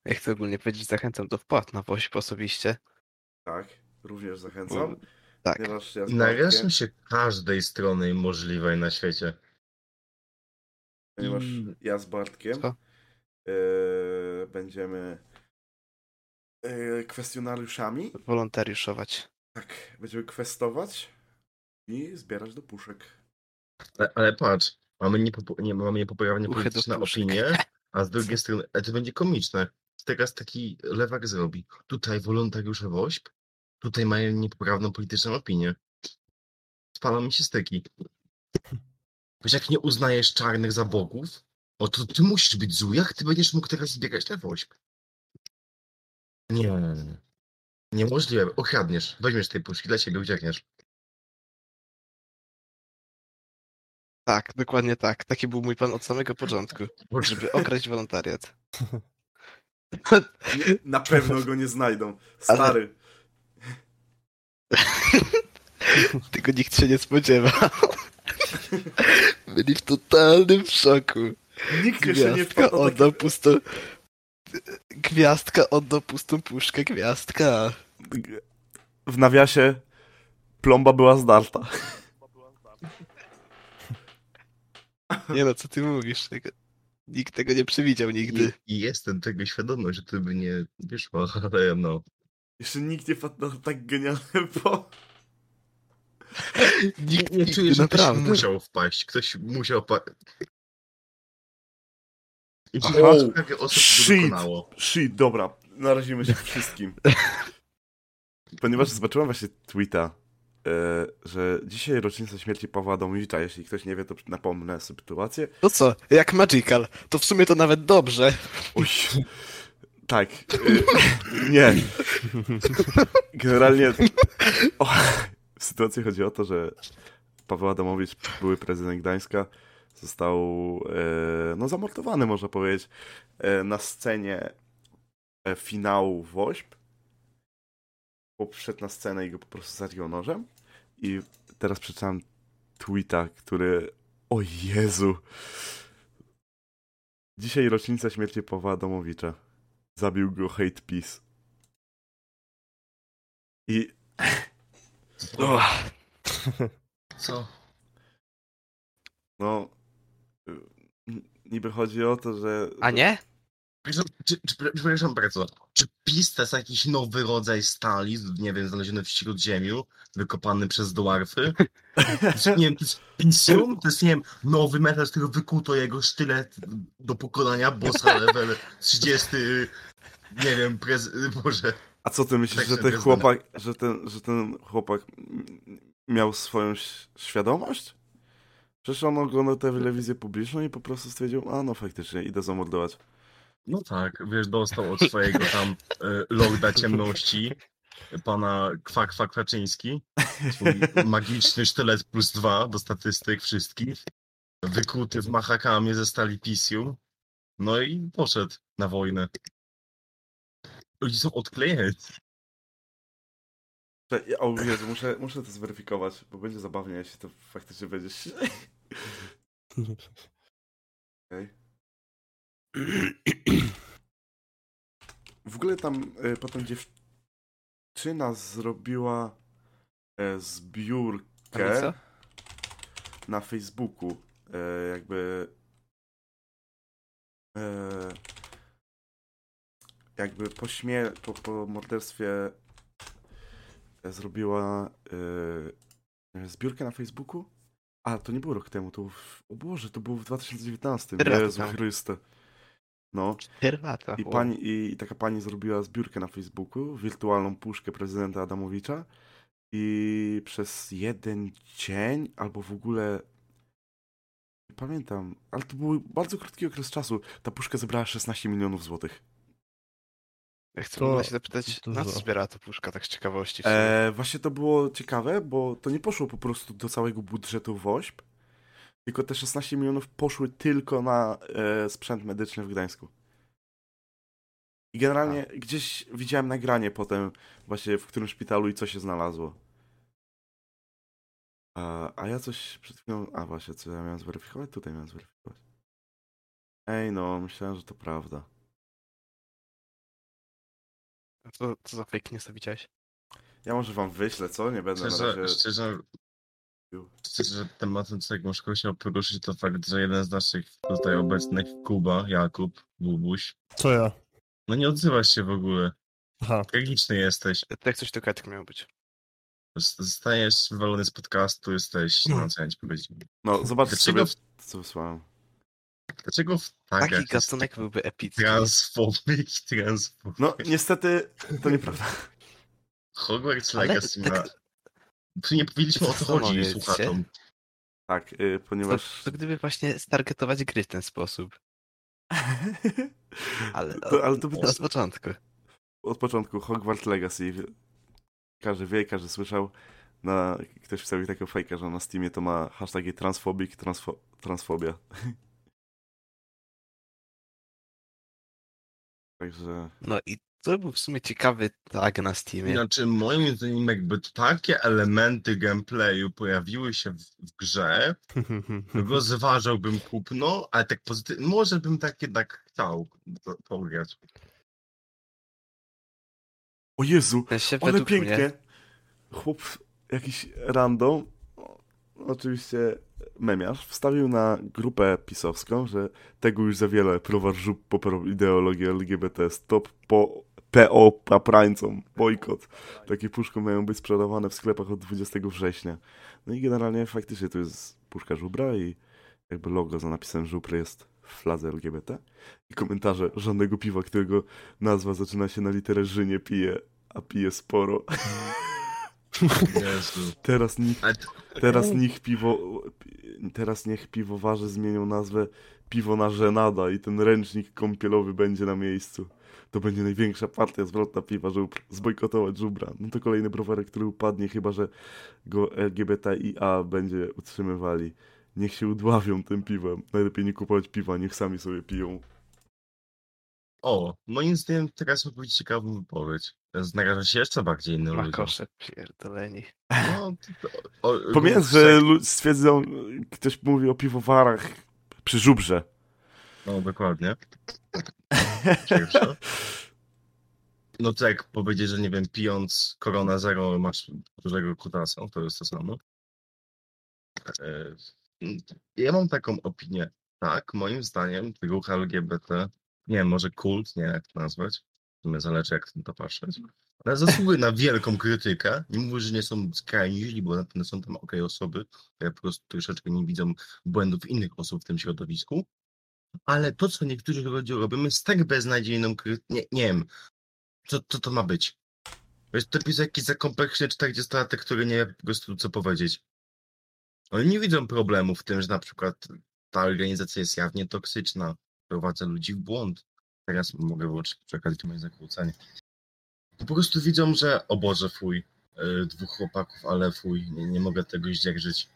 Ja chcę ogólnie powiedzieć, zachęcam do wpłat na wośp osobiście. Tak. Również zachęcam. Tak. Ja narażam się każdej strony możliwej na świecie. ponieważ I- ja z Bartkiem e, będziemy e, kwestionariuszami. Wolontariuszować. Tak, będziemy kwestować i zbierać do puszek. Ale, ale patrz, mamy, niepopu- nie, mamy polityczne opinie, a z drugiej strony, ale to będzie komiczne. Teraz taki lewak zrobi. Tutaj wolontariusze WOŚP, tutaj mają niepoprawną polityczną opinię. Spalą mi się styki. Wiesz, jak nie uznajesz czarnych za bogów, o to ty musisz być zły, jak ty będziesz mógł teraz zbierać na WOŚP? Nie. Niemożliwe. Okradniesz. Weźmiesz tej puszki dla siebie, uciekniesz. Tak, dokładnie tak. Taki był mój plan od samego początku. Żeby okraść wolontariat. Nie, na pewno go nie znajdą. Stary. Tego nikt się nie spodziewał. Byli w totalnym szoku. Nikt nie Gwiazdka wpadł na oddał pustą... Gwiazdka oddał pustą puszkę, gwiazdka. W nawiasie plomba była zdarta. Nie no, co ty mówisz? Tego... Nikt tego nie przewidział nigdy. I, I jestem tego świadomy, że to by nie wyszło, ale no. Jeszcze nikt nie wpadł na tak genialny po... Nikt Nie czuję, że ktoś naprawdę. musiał wpaść. Ktoś musiał pa... I Aha. kilka osób Shit. dokonało. Shit, dobra. Narazimy się wszystkim. Ponieważ zobaczyłem właśnie tweeta, że dzisiaj rocznica śmierci Pawła Adamowicza. Jeśli ktoś nie wie, to napomnę sytuację. To co, jak Magical, to w sumie to nawet dobrze. Uj. Tak. y, nie. Generalnie o, w sytuacji chodzi o to, że Paweł Adamowicz, były prezydent Gdańska, został e, no, zamordowany, można powiedzieć, e, na scenie e, finału WOŚP. Chłop wszedł na scenę i go po prostu zagiął nożem. I teraz przeczytałem tweeta, który... O Jezu! Dzisiaj rocznica śmierci Pawła Adamowicza. Zabił go hate peace. I Uch, Co? no... y, Niby chodzi o to, że... A nie? Czy, czy, przepraszam bardzo, czy PiS to jest jakiś nowy rodzaj stali, nie wiem, znaleziony w śródziemiu, wykopany przez dwarfy? Nie wiem, to jest Pisium? To jest, nie wiem, nowy metal, z którego wykuto jego sztylet do pokonania bossa level 30, nie wiem, prez... Boże. A co ty myślisz, Tak że ten chłopak, że ten, że ten chłopak miał swoją świadomość? Przecież on oglądał telewizję publiczną i po prostu stwierdził, a no faktycznie, idę zamordować. No tak, wiesz, dostał od swojego tam Lorda Ciemności, pana Kwak Kwak Kwaczyński, swój magiczny sztylet plus dwa do statystyk wszystkich, wykuty w machakamie ze stali Pisium, no i poszedł na wojnę. Ludzie są odklejeni. O Jezu, muszę, muszę to zweryfikować, bo będzie zabawnie, jeśli to faktycznie będzie... Okej. W ogóle tam y, potem dziewczyna zrobiła e, zbiórkę Tablica? na Facebooku. E, jakby. E, jakby po, śmie- po, po morderstwie e, zrobiła e, zbiórkę na Facebooku. A, to nie było rok temu, to w, o Boże, to było w 2019. Cztery lata Jezu. Chryste. No. Cztery lata. I, pani, I taka pani zrobiła zbiórkę na Facebooku, wirtualną puszkę prezydenta Adamowicza i przez jeden dzień, albo w ogóle nie pamiętam, ale to był bardzo krótki okres czasu, ta puszka zebrała 16 milionów złotych. Ja chcę To się zapytać, na co zbiera ta puszka, tak z ciekawości. E, właśnie to było ciekawe, bo to nie poszło po prostu do całego budżetu WOŚP, tylko te 16 milionów poszły tylko na e, sprzęt medyczny w Gdańsku. I generalnie gdzieś widziałem nagranie potem, właśnie w którym szpitalu i co się znalazło. A, a ja coś przed chwilą. A właśnie, co ja miałem zweryfikować? Tutaj miałem zweryfikować. Ej, no, myślałem, że to prawda. Co, co za fake news widziałeś? Ja może wam wyślę, co? Nie będę na Szczerze, razie. szczerze, szczerze, tematem, którego bym chciał poruszyć, to fakt, że jeden z naszych tutaj obecnych, Kuba, Jakub, Bubuś, Co ja? no nie odzywasz się w ogóle. Aha. Tragiczny jesteś. Jak coś to tak miało być. Zostajesz wywalony z podcastu, jesteś, no co ja ci powiedzieć. No, zobaczcie Dlaczego sobie, co wysłałem. Dlaczego w tak Taki gatunek byłby epicki. transfobik, transfobik. No, niestety, to nieprawda. Hogwarts Legacy ma... tak- Nie powiedzieliśmy o co chodzi Zastanowię słuchaczom. Tak, y, To, ponieważ. to gdyby właśnie stargetować gry w ten sposób. Ale, To- ale to by- od początku. Od początku Hogwarts Legacy. Każdy wie, każdy słyszał. Na, ktoś wstawił taką fejka, że na Steamie to ma hashtagi transfobik, transfo, transfobia. Także. No i to był w sumie ciekawy tag na Steamie. Znaczy, moim zdaniem, jakby takie elementy gameplayu pojawiły się w, w grze, to zważałbym kupno, ale tak pozytywnie, może bym tak jednak chciał to- pograć. O Jezu! Sensie Ale pięknie! mnie, Chłop, jakiś random, oczywiście memiarz, wstawił na grupę pisowską, że tego już za wiele prowar żub poparł ideologię LGBT. Stop po PO paprańcom, bojkot. Takie puszki mają być sprzedawane w sklepach od 20 września. No i generalnie faktycznie to jest puszka żubra i jakby logo za napisem żubr jest w fladze LGBT. I komentarze żadnego piwa, którego nazwa zaczyna się na literę Ż nie pije, a pije sporo. Teraz niech, teraz niech piwo, teraz niech piwowarze zmienią nazwę piwo na żenada i ten ręcznik kąpielowy będzie na miejscu. To będzie największa partia zwrotna piwa, żeby zbojkotować żubra. No to kolejny browarek, który upadnie, chyba że go LGBTIA będzie utrzymywali. Niech się udławią tym piwem. Najlepiej nie kupować piwa, niech sami sobie piją. O, moim zdaniem teraz mógł być ciekawą wypowiedź. Naraża się jeszcze bardziej innym ludziom. Makosze pierdoleni. No, to, o, sek- że stwierdzą, ktoś mówi o piwowarach przy żubrze. No, dokładnie. No to jak powiedzieć, że nie wiem, pijąc Corona Zero masz dużego kutasa, to jest to samo. E, Ja mam taką opinię. Tak, moim zdaniem ruch LGBT, nie wiem, może kult, nie jak to nazwać, w sumie zależy jak na to patrzeć, ale zasługuje na wielką krytykę. Nie mówię, że nie są skrajni źli, bo na pewno są tam okej osoby, które po prostu troszeczkę nie widzą błędów innych osób w tym środowisku, ale to, co niektórzy ludzie robią, jest tak beznadziejną. Nie, nie wiem, co, co to ma być. Wiesz, to jest jakiś zakompleksny 40-latek, który nie wie po prostu co powiedzieć. Oni nie widzą problemu w tym, że na przykład ta organizacja jest jawnie toksyczna, prowadza ludzi w błąd. Teraz mogę wyłączyć przekazać moje zakłócenie. To po prostu widzą, że o Boże, fuj, yy, dwóch chłopaków, ale fuj, nie, nie mogę tego zdzierżyć.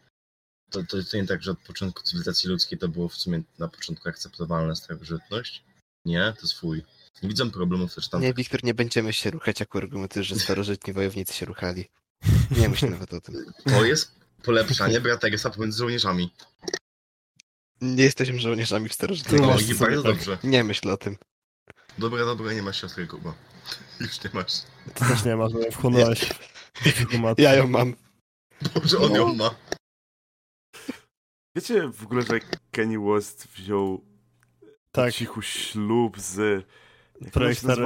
To, to, to nie tak, że od początku cywilizacji ludzkiej to było w sumie na początku akceptowalna starożytność. Nie, to fuj. Nie widzą problemów też tam. Nie, Wiktor, nie będziemy się ruchać jako argumentujesz, że starożytni wojownicy się ruchali. Nie myśl nawet o tym. To jest polepszanie braterstwa pomiędzy żołnierzami. Nie jesteśmy żołnierzami w starożytnej Tu No bardzo tak. dobrze. Nie myśl o tym. Dobra, dobra, nie masz siostry Kuba. Już nie masz. Ty też nie masz, bo wchłonąłeś. Dyplomat. Ja ją mam. Boże, on No. ją ma. Wiecie w ogóle, że Kenny West wziął Tak, cichu ślub z... Projektar...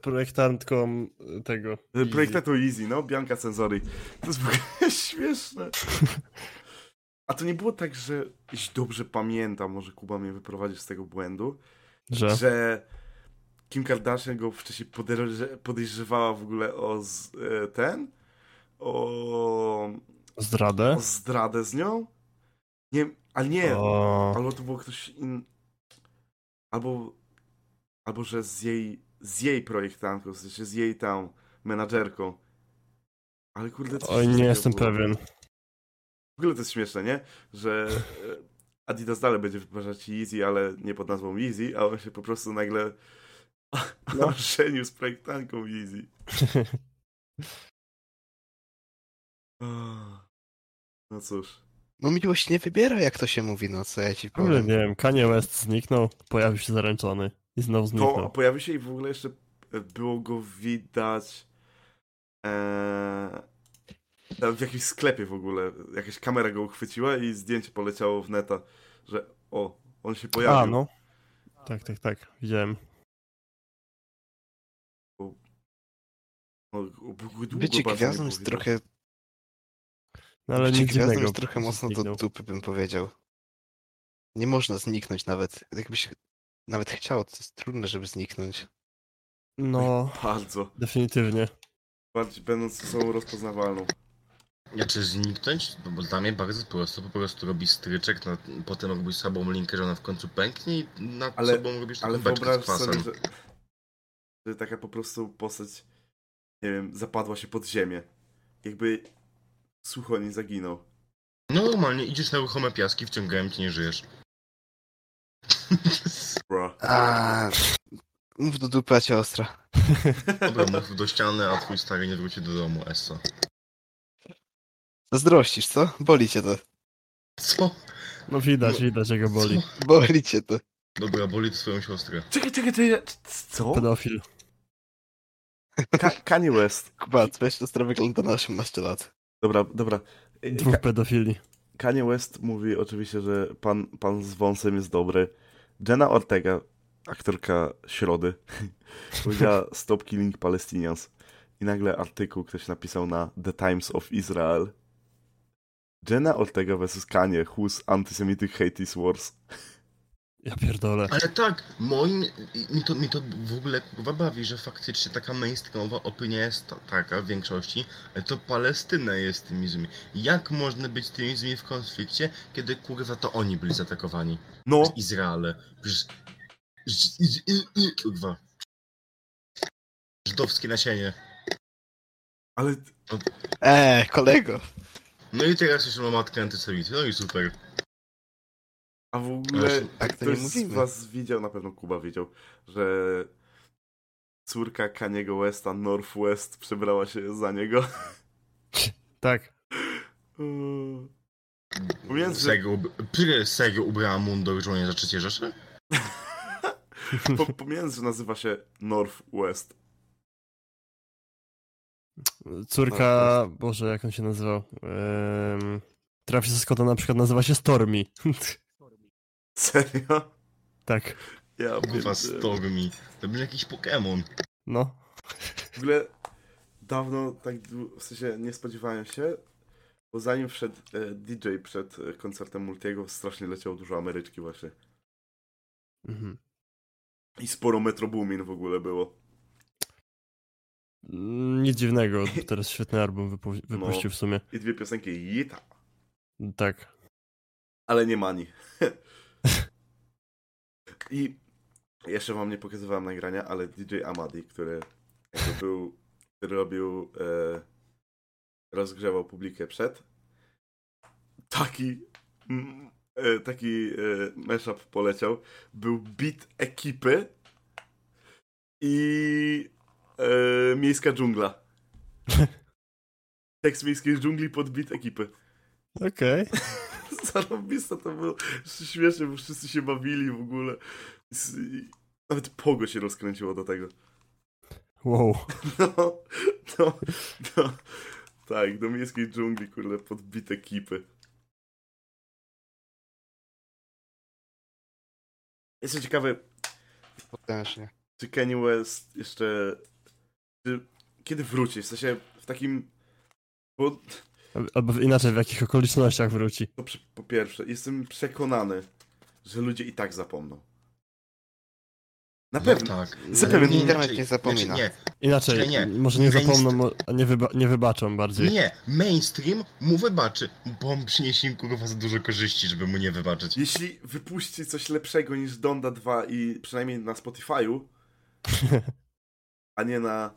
projektantką tego. Projektantu Easy, no, Bianca Cenzori. To jest w ogóle śmieszne. A to nie było tak, że, jeśli dobrze pamiętam, może Kuba mnie wyprowadzi z tego błędu, Że? że Kim Kardashian go wcześniej podejrze- podejrzewała w ogóle o z, e, ten, o, Zdradę? o zdradę z nią? Nie, ale nie, O, albo to był ktoś inny, albo, albo że z jej, z jej projektantką, w sensie z jej tam menadżerką. Ale kurde, coś oj, nie jestem było. pewien. W ogóle to jest śmieszne, nie? Że e, Adidas dalej będzie wypuszczać Yeezy, ale nie pod nazwą Yeezy, a on się po prostu nagle No. ożenił z projektantką Yeezy. Ah. No cóż. No miłość nie wybiera, jak to się mówi, no co ja ci W ogóle powiem. nie wiem, Kanye West zniknął, pojawił się zaręczony i znowu To zniknął. pojawił się i w ogóle jeszcze e, było go widać e, w jakimś sklepie w ogóle. Jakaś kamera go uchwyciła i zdjęcie poleciało w neta, że o, on się pojawił. A, no. Tak, tak, tak, widziałem. Nie gwiazdą było jest widać. trochę, No ale nic dziwnego. jest trochę mocno do dupy, bym powiedział. Nie można zniknąć nawet. Jakbyś nawet chciał, to jest trudne, żeby zniknąć. No, Bardzo. definitywnie. Bardziej będąc osobą rozpoznawalną. Znaczy zniknąć? No bo dla mnie bardzo prosto, po prostu robisz stryczek, na, potem robisz sobą linkę, że ona w końcu pęknie i nad Ale- sobą robisz Ale taką beczkę z kwasem. sobie, że, że taka po prostu postać, nie wiem, zapadła się pod ziemię. Jakby sucho nie zaginął. No normalnie, idziesz na ruchome piaski, wciągałem cię, nie żyjesz. Bro. A, mów do dupy, a cię ostra. Dobra, mów do ściany, a twój stary nie wróci do domu, Essa. Zazdrościsz, co? Boli cię to. Co? No widać, No. widać, jak go boli. Boli cię to. Dobra, boli to swoją siostrę. Czekaj, czekaj, czekaj. Co? Pedofil. Ka Kanye West. Kuba, twoja siostra wygląda na 18 lat. Dobra, dobra. Dwóch pedofili. Kanye West mówi oczywiście, że pan, pan z wąsem jest dobry. Jenna Ortega, aktorka Środy, powiedziała stop killing Palestinians. I nagle artykuł ktoś napisał na The Times of Israel. Jenna Ortega vs. Kanye, whose anti-Semitic hate is worse. Ja pierdolę. Ale tak, moim, mi to, mi to w ogóle kurwa bawi, że faktycznie taka mainstreamowa opinia jest ta, taka w większości, ale to Palestyna jest tymi złymi. Jak można być tymi złymi w konflikcie, kiedy kurwa to oni byli zaatakowani? No, Przez Izraele. Przecież... Kurwa. wdowskie nasienie. Ale Eee, kolego. No i teraz jeszcze ma matkę antysemity. No i super. A w ogóle Tak ktoś z was widział, na pewno Kuba widział, że córka Kaniego Westa, Northwest, przebrała się za niego. Tak. Mówiąc, że Serio, ub- Pyle serio ubrała mundur żołnierza III Rzeszy? po, pomijając, że nazywa się Northwest. Córka, Boże, jak on się nazywał? Um, Travisa Scotta na przykład nazywa się Stormy. Serio? tak, Ja Kurwa. Stormy. To był jakiś Pokémon. no. W ogóle dawno, tak w sensie nie spodziewałem się, bo zanim wszedł e, DJ przed e, koncertem Multiego, strasznie leciało dużo Ameryczki właśnie. Mhm. I sporo Metro Boomin w ogóle było. Mm, Nic dziwnego, teraz świetny album wypu- wypuścił w sumie. I dwie piosenki Jita, Tak. ale nie Mani. I jeszcze wam nie pokazywałem nagrania, ale DJ Amadi, który był, który robił, e, rozgrzewał publikę przed, taki, mm, e, taki e, mashup poleciał, był beat ekipy i e, miejska dżungla. Tekst miejskiej dżungli pod beat ekipy. Okej. Zarobiste to było. Jeszcze Śmiesznie, bo wszyscy się bawili w ogóle. Nawet pogo się rozkręciło do tego. Wow. No, no, no. Tak, do miejskiej dżungli, kurde, pod beat ekipy. Jestem ciekawy, Potężnie. czy Kanye West jeszcze... Czy, kiedy wróci? W sensie w takim... Bo Albo inaczej, w jakich okolicznościach wróci. po, po pierwsze, jestem przekonany, że ludzie i tak zapomną. Na pewno. No tak. Zapewne Nie, internet nie zapomina. Znaczy, Inaczej, Nie, nie. może nie Mainstream- zapomną, nie, wyba- nie wybaczą bardziej. nie, nie, mainstream mu wybaczy, bo on przyniesie im kurwa za dużo korzyści, żeby mu nie wybaczyć. Jeśli wypuści coś lepszego niż Donda 2 i przynajmniej na Spotify'u, a nie na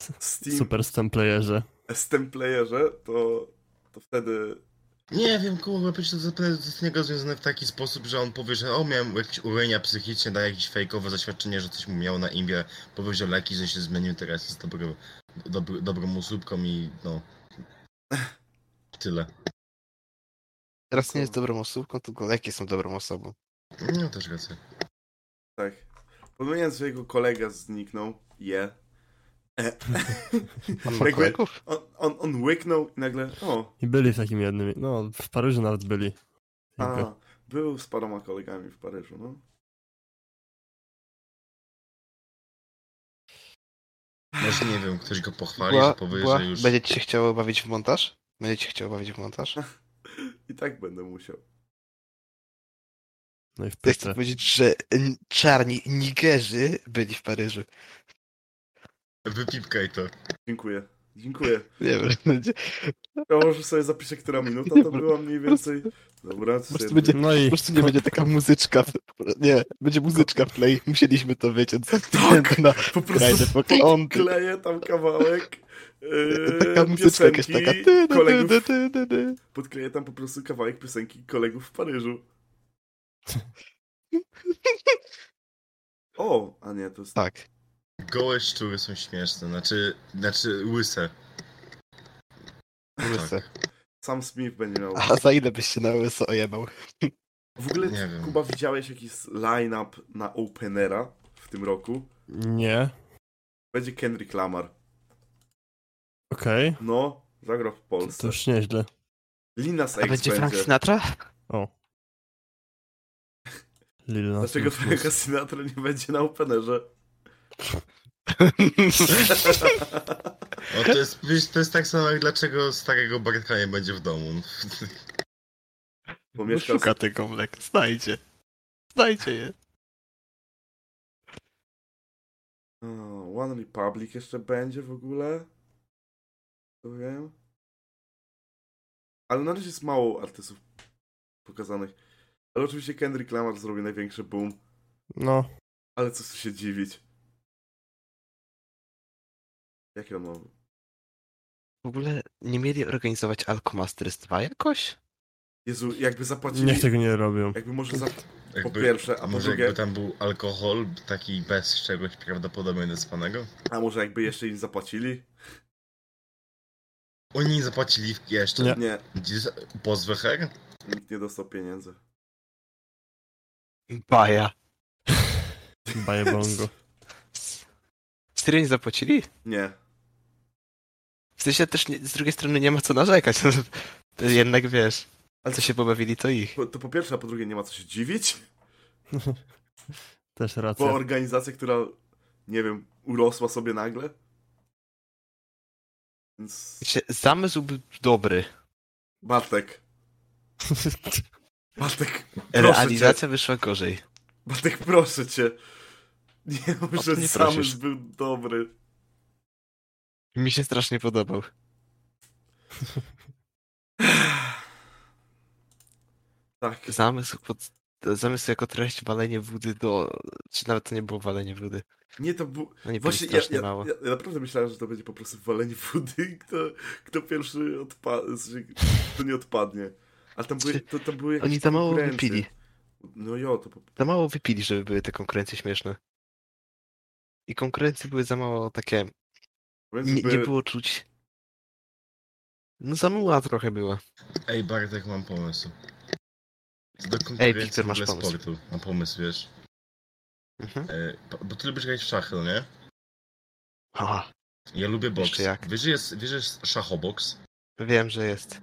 Steam Super stem playerze. Steam Playerze, to, to wtedy Nie wiem, kurwa, przecież to zapewne jest z niego związane w taki sposób, że on powie, że o, miałem jakieś urojenia psychiczne, da jakieś fejkowe zaświadczenie, że coś mu miało na imię, powie, że leki, że się zmienił, teraz jest dobro, dobro, dobrą osóbką i no... Tyle. Teraz nie jest dobrą osobą, tylko leki są dobrą osobą. No też rację. tak. Pomijając, że jego kolega zniknął, je. E. Kolegów? on, on, on łyknął i nagle, o, I byli w takim jednym, no w Paryżu nawet byli. A, był z paroma kolegami w Paryżu, no. Może nie wiem, ktoś go pochwali, że powie, że już... Będzie ci się chciało bawić w montaż? Będzie ci się chciało bawić w montaż? I tak będę musiał. No i w Chcę powiedzieć, że czarni Nigerzy byli w Paryżu. Wypipkaj to. Dziękuję. Dziękuję. Nie wiem, będzie, Ja może sobie zapiszę, która minuta to była mniej więcej. Dobra, po prostu sobie- będzie, No po i prostu nie będzie taka muzyczka. w- Nie, będzie muzyczka w play. Musieliśmy to wiedzieć. Ze Tak! na po prostu kleję tam kawałek yy, Taka muzyczka jakaś taka. ty, ty, kolegów, ty, ty, ty, ty. podkleję tam po prostu kawałek piosenki kolegów w Paryżu. O, a nie, to jest... Tak. Gołe szczury są śmieszne, znaczy, znaczy łyse. Łyse. Sam Smith będzie miał... A za ile byś się na łyso ojebał? W ogóle, Nie wiem. Kuba, widziałeś jakiś line-up na Openera w tym roku? nie. Będzie Kendrick Lamar. Okej. No, zagra w Polsce. to już nieźle. Linas A będzie Frank Sinatra? O. Lil Nas Dlaczego. Franka Sinatra nie będzie na Openerze? No to jest, to jest tak samo jak dlaczego starego Bartka nie będzie w domu. Bo No, mieszka szuka tego mleka. Znajdzie. Znajdzie je. O, One Republic jeszcze będzie w ogóle. To wiem. Ale na razie jest mało artystów pokazanych. Ale oczywiście Kendrick Lamar zrobi największy boom. No. Ale co tu się dziwić. Jakie on? W ogóle nie mieli organizować Alkomasters 2 jakoś? Jezu, jakby zapłacili... Niech tego nie robią. Jakby może za... Jakby, pierwsze, a po może drugie- jakby tam był alkohol, taki bez czegoś prawdopodobnie naspanego? A może jakby jeszcze im zapłacili? Oni nie zapłacili jeszcze. Nie. Nie, pozwy her? nikt nie dostał pieniędzy. Baja. Baje bongo. Serio nie zapłacili? Nie. W sensie też nie, z drugiej strony nie ma co narzekać. To jednak wiesz, co się pobawili to ich. Po- To po pierwsze, a po drugie nie ma co się dziwić, Też bo racja. organizacja, która, nie wiem, urosła sobie nagle. Więc... Wiecie, Zamysł był dobry. Bartek, Bartek, proszę cię. Realizacja wyszła gorzej. Bartek, proszę cię. Nie mów, O, że to zamysł prosisz. był dobry. Mi się strasznie podobał. Tak. Zamysł, pod, zamysł jako treść walenie wody do... Czy nawet to nie było walenie wody. Nie, to był... No nie było Właśnie ja, ja, mało. ja, ja naprawdę myślałem, że to będzie po prostu walenie wody, kto, kto pierwszy odpadnie, kto nie odpadnie. Ale tam były, to, to były Oni za mało konkurencje. wypili. No jo, to Za mało wypili, żeby były te konkurencje śmieszne. I konkurencje były za mało takie... więc Nie, nie by- było czuć... No za mała trochę była. Ej, Bartek, mam pomysł. Do Wiktor, w masz pomysł. sportu. Mam pomysł, wiesz. Mhm. E, bo- ty lubisz grać w szachy, no nie? Aha, Ja lubię boks. Jeszcze jak. Wiesz, że jest, wiesz, jest szachoboks? wiem, że jest.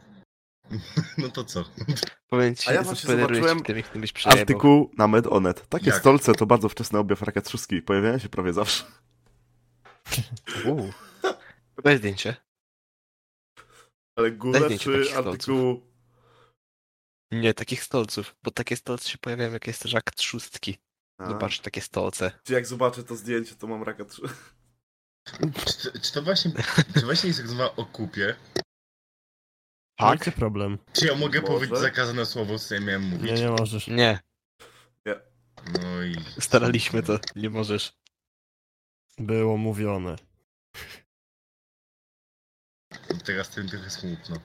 No to co? Powiem ci, A ja właśnie zobaczyłem tym, byś przejebał. Artykuł na Medonet. Takie Jak? stolce to bardzo wczesny objaw raka trzustki. Pojawiają się prawie zawsze. Uuu. Daj zdjęcie. Ale górę zdjęcie czy artykułu... Nie, takich stolców, bo takie stolce się pojawiają jak jest rak trzustki. A, Zobacz, takie stolce. Czy jak zobaczę to zdjęcie, to mam raka trzy... Czy, to- czy to właśnie, czy właśnie jest rozmowa o kupie? Jaki Tak? problem? Czy ja mogę Może? powiedzieć zakazane słowo, co ja miałem mówić? Nie, nie możesz. Nie, No i... staraliśmy to, nie możesz. Było mówione. Teraz tym trochę smutno.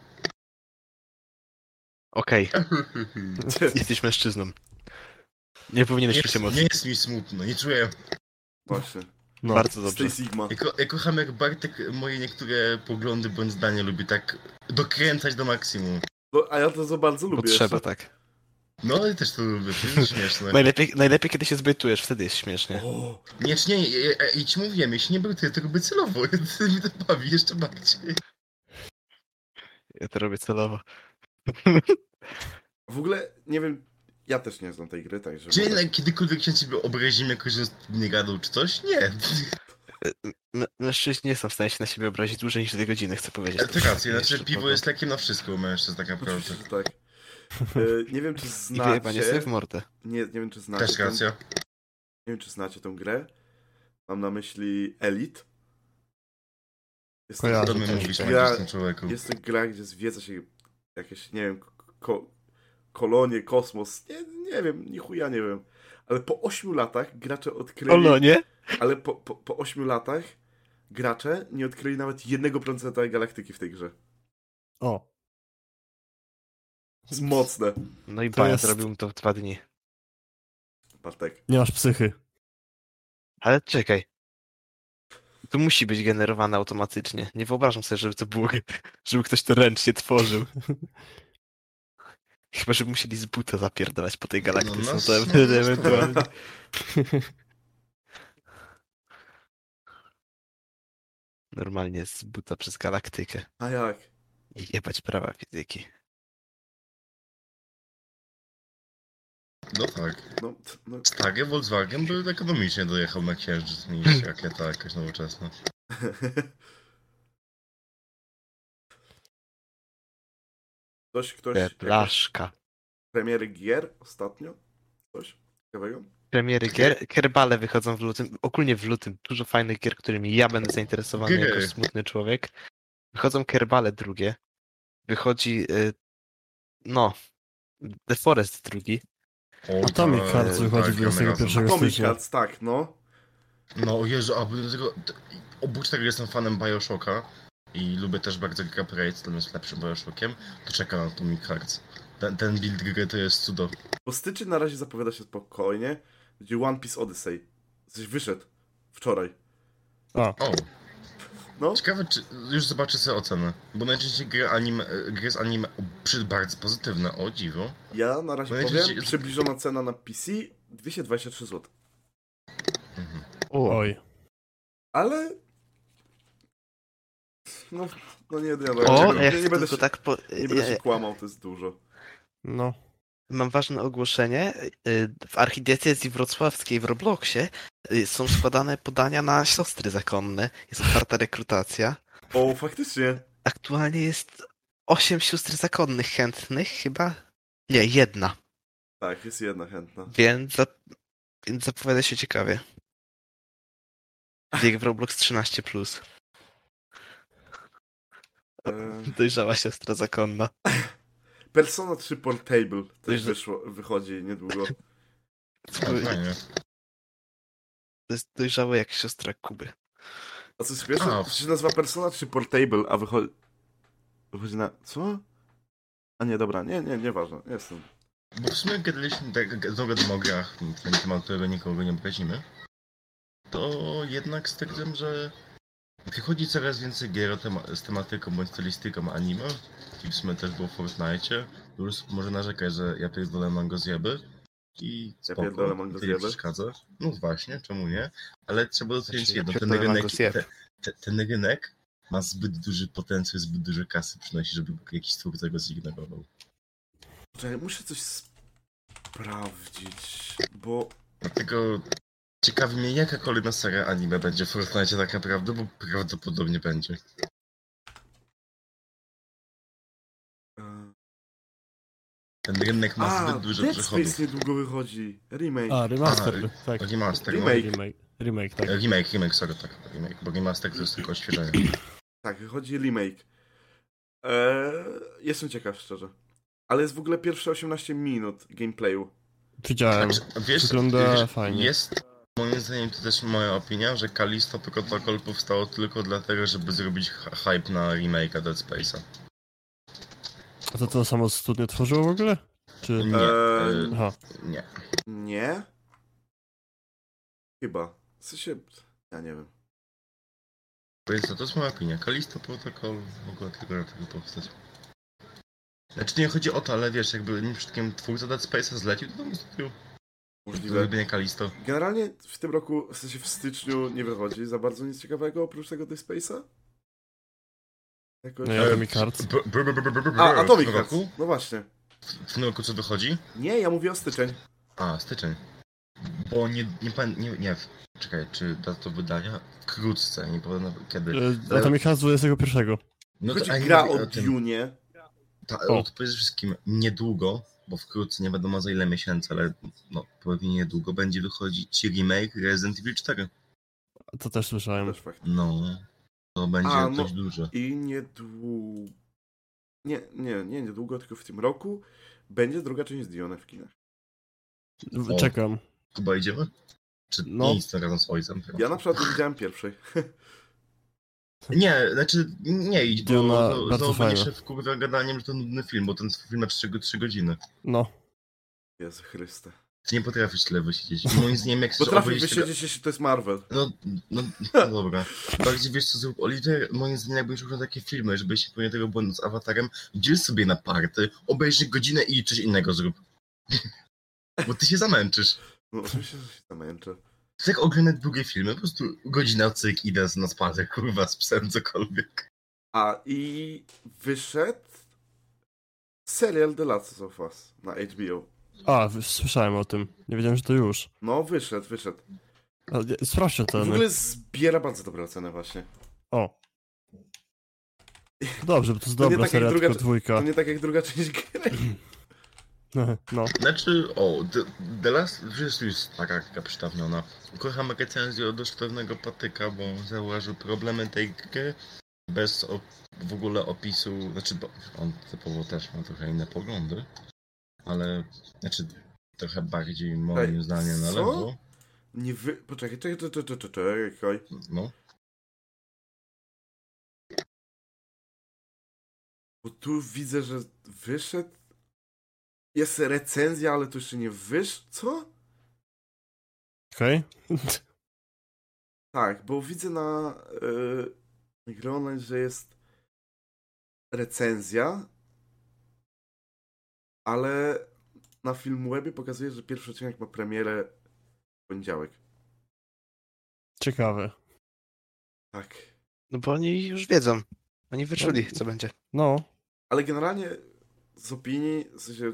Okej, jesteś mężczyzną. Nie powinieneś Nie, czuć nie emocji. jest mi smutno, nie czuję. Właśnie. No. Bardzo Z dobrze. tej Sigma. Ja, ko- ja kocham jak Bartek moje niektóre poglądy bądź zdania lubi tak dokręcać do maksimum. No, a ja to za bardzo Bo lubię. trzeba jeszcze. tak. No i też to lubię, to jest śmieszne. Najlepiej, najlepiej kiedy się zbytujesz, wtedy jest śmiesznie. O, Nie, czy nie, ja, ja, ja ci mówiłem, jeśli nie był ty, to robię celowo, to mnie to bawi jeszcze bardziej. Ja to robię celowo. w ogóle, nie wiem, ja też nie znam tej gry, także... Czy jednak kiedykolwiek się ciebie obrazimy, jakoś że nie gadał czy coś? Nie. M- Mężczyźni nie są w stanie się na siebie obrazić dłużej niż dwie godziny, chcę powiedzieć. Ale to racja, znaczy piwo powiem. jest lekiem na wszystko u mężczyzn tak naprawdę. Oczywiście, że tak. E, nie wiem, czy I wyjebanie sobie w znacie... mordę. Nie, nie wiem, czy znacie... Też tę- racja. Nie wiem, czy znacie tę grę. Mam na myśli Elite. Jest to, Kojarzę. Mówisz, magicznym człowieku. jest to gra, gdzie zwiedza się jakieś, nie wiem, ko kolonie, kosmos. Nie, nie wiem, ni chuja nie wiem. Ale po 8 latach gracze odkryli... Olo, nie? Ale po, po, po 8 latach gracze nie odkryli nawet 1% galaktyki w tej grze. O. Mocne. No i Baja jest- zrobił to w dwa dni. Bartek. Nie masz psychy. Ale czekaj. To musi być generowane automatycznie. Nie wyobrażam sobie, żeby to było, żeby ktoś to ręcznie tworzył. Chyba, żeby musieli z buta zapierdalać po tej galaktyce, No, no, to no, no, ewentualnie. Normalnie z buta przez galaktykę. A jak? I jebać prawa fizyki. No tak. No, no. Stary Volkswagen by ekonomicznie dojechał na księżyc niż rakieta jakaś nowoczesna. Ktoś, ktoś, premiery gier ostatnio? Coś ciekawego? Premiery gier, Kerbale wychodzą w lutym, ogólnie w lutym dużo fajnych gier, którymi ja będę zainteresowany Gry. jako smutny człowiek. Wychodzą Kerbale drugie, wychodzi, y, no, The Forest drugi, Atomic tak, Hearts wychodzi tak, 21 Atomic. Hearts, tak, no. No Jezu, a tego... oprócz tego jestem fanem Bioshocka i lubię też bardzo Raid, ten jest lepszym Bioshockiem, to czekam na Atomic Hearts. Ten, ten build gry to jest cudo. Bo styczeń na razie zapowiada się spokojnie. Będzie One Piece Odyssey. Coś wyszedł wczoraj. A, O, No, ciekawe czy już zobaczę sobie ocenę, bo najczęściej gry, anime, gry z anime o, przy, bardzo pozytywne, o dziwo. ja na razie powiem, przybliżona cena na PC 223 zł. Mhm. oj. Ale... No, no nie, nie, no, O, nie, ja nie, będę się, tak po... nie będę się ja- kłamał, to jest dużo. No. Mam ważne ogłoszenie. Y, W archidiecezji wrocławskiej w Robloxie są składane podania na siostry zakonne. Jest otwarta rekrutacja. O, faktycznie. Aktualnie jest 8 sióstr zakonnych chętnych, chyba? Nie, jedna. Tak, jest jedna chętna. Więc, za... Więc zapowiada się ciekawie. Wiek w Roblox 13. Plus. E, Dojrzała siostra zakonna. Persona 3 Portable też że- wyszło, wychodzi niedługo. Fajnie. To jest dojrzałe jak siostra Kuby. A co śmieszne, to się nazywa Persona 3 Portable, a wychodzi... Wychodzi na... co? A nie, dobra, nie, nie, nieważne, jestem. Bo w sumie gadaliśmy tak znowu o grach, ten temat, którego nikogo nie obrazimy, to jednak stwierdzam, że wychodzi coraz więcej gier o tema- z tematyką bądź stylistyką anime, i w sumie też było w Fortnite, już może narzekać, że ja pierdolę mango zjeby i spoko, pierdolę mango to nie zjeby. przeszkadza. No właśnie, czemu nie? Ale trzeba docenić Znaczy, jedno, ten rynek, te, te, ten rynek ma zbyt duży potencjał, zbyt duże kasy przynosi, żeby jakiś twórca go zignorował. Czekaj, muszę coś sprawdzić, bo... Dlatego ciekawi mnie, jaka kolejna seria anime będzie w Fortnite tak naprawdę, bo prawdopodobnie będzie. Ten rynek ma A, zbyt dużo Dead przychodów. Space niedługo wychodzi. Remake. A, remaster, A, tak. Remaster, Remake. Remake. Remake, tak. Remake, remake, sorry, tak, remake, bo remaster to jest tylko odświeżenie. Tak, wychodzi remake. Eee, jestem ciekaw, szczerze. Ale jest w ogóle pierwsze 18 minut gameplayu. Widziałem. Znaczy, wiesz, Wygląda wiesz, fajnie. Jest, moim zdaniem, to też moja opinia, że Kalisto Protocol powstało tylko dlatego, żeby zrobić hy- hype na remake'a Dead Space'a. A to to samo studnie tworzyło w ogóle? Czy... Nie, Eee, Aha. nie. Nie? Chyba. W sensie... Ja nie wiem. Więc to, to jest moja opinia. Kalisto Protocol w ogóle tylko dlatego powstać. Znaczy nie chodzi o to, ale wiesz, jakby nim przypadkiem twórca Dead Space'a zlecił, to tam studiu. Możliwe. Zrobienie Kalisto. Generalnie w tym roku, w sensie w styczniu nie wychodzi za bardzo nic ciekawego oprócz tego Dead Space'a? Jakoś... No ja Atomic Hearts. A, Atomic Hearts. roku? No właśnie. W tym roku co wychodzi? Nie, ja mówię o styczeń. A, styczeń. Bo nie, nie, pan, nie, nie, czekaj, czy data wydania? Wkrótce, nie powiem kiedy. E, Atomic Hearts 21. No nie gra mówię o tym. Dune. Ta, O. to przede wszystkim niedługo, bo wkrótce, nie wiadomo za ile miesięcy, ale no, pewnie niedługo będzie wychodzić remake Resident Evil 4. To też słyszałem. No, to będzie A, no. dość dużo. I niedługo... Nie, nie, nie niedługo, tylko w tym roku będzie druga część z Dune w kinach. O. Czekam. Kuba idziemy? Czy No. nie idź razem z ojcem? Ja na przykład nie widziałem pierwszej. Nie, znaczy nie idź, bo Diona fajna. się wkurwiał gadaniem, że to nudny film, bo ten film ma 3, 3 godziny. No. Jezu Chryste. Ty nie potrafisz tyle wysiedzieć. Moim zdaniem, jak chcesz tego... wysiedzieć, jeśli to jest Marvel. No, no, no dobra. Bardziej wiesz co zrób Oliver, moim zdaniem jakbyś użył takie filmy, żebyś się popełnił tego błędu z awatarem, dziel sobie na party, obejrzyj godzinę i coś innego zrób. Bo ty się zamęczysz. No oczywiście, że się zamęczę. To jak oglądać długie filmy, po prostu godzina cyk, idę na spacer, kurwa, z psem, cokolwiek. A i wyszedł serial The Last of Us na HBO. A, słyszałem o tym. Nie wiedziałem, że to już. No, wyszedł, wyszedł. A, nie, Sprawdźcie ten. w ogóle zbiera bardzo dobre oceny właśnie. O. Dobrze, bo to jest To nie dobra tak jak seria, druga- dwójka. To nie tak jak druga część gry. No. Znaczy, o, The, The Last, to jest taka taka przytawniona. Kocham recenzję od patyka, bo zauważył problemy tej gry bez o, w ogóle opisu, znaczy, bo on typowo też ma trochę inne poglądy, ale znaczy trochę bardziej moim Ej, zdaniem na co? lewo. Nie wy... Poczekaj, czekaj, czekaj, czekaj, czekaj. No. Bo tu widzę, że wyszedł. Jest recenzja, ale to jeszcze nie wyszło. Co? Okej. Okay. tak, bo widzę na yy, że jest recenzja, ale na Filmwebie pokazuje, że pierwszy odcinek ma premierę w poniedziałek. Ciekawe. Tak. No bo oni już wiedzą. Oni wyczuli, co będzie. No, Ale generalnie z opinii, w sensie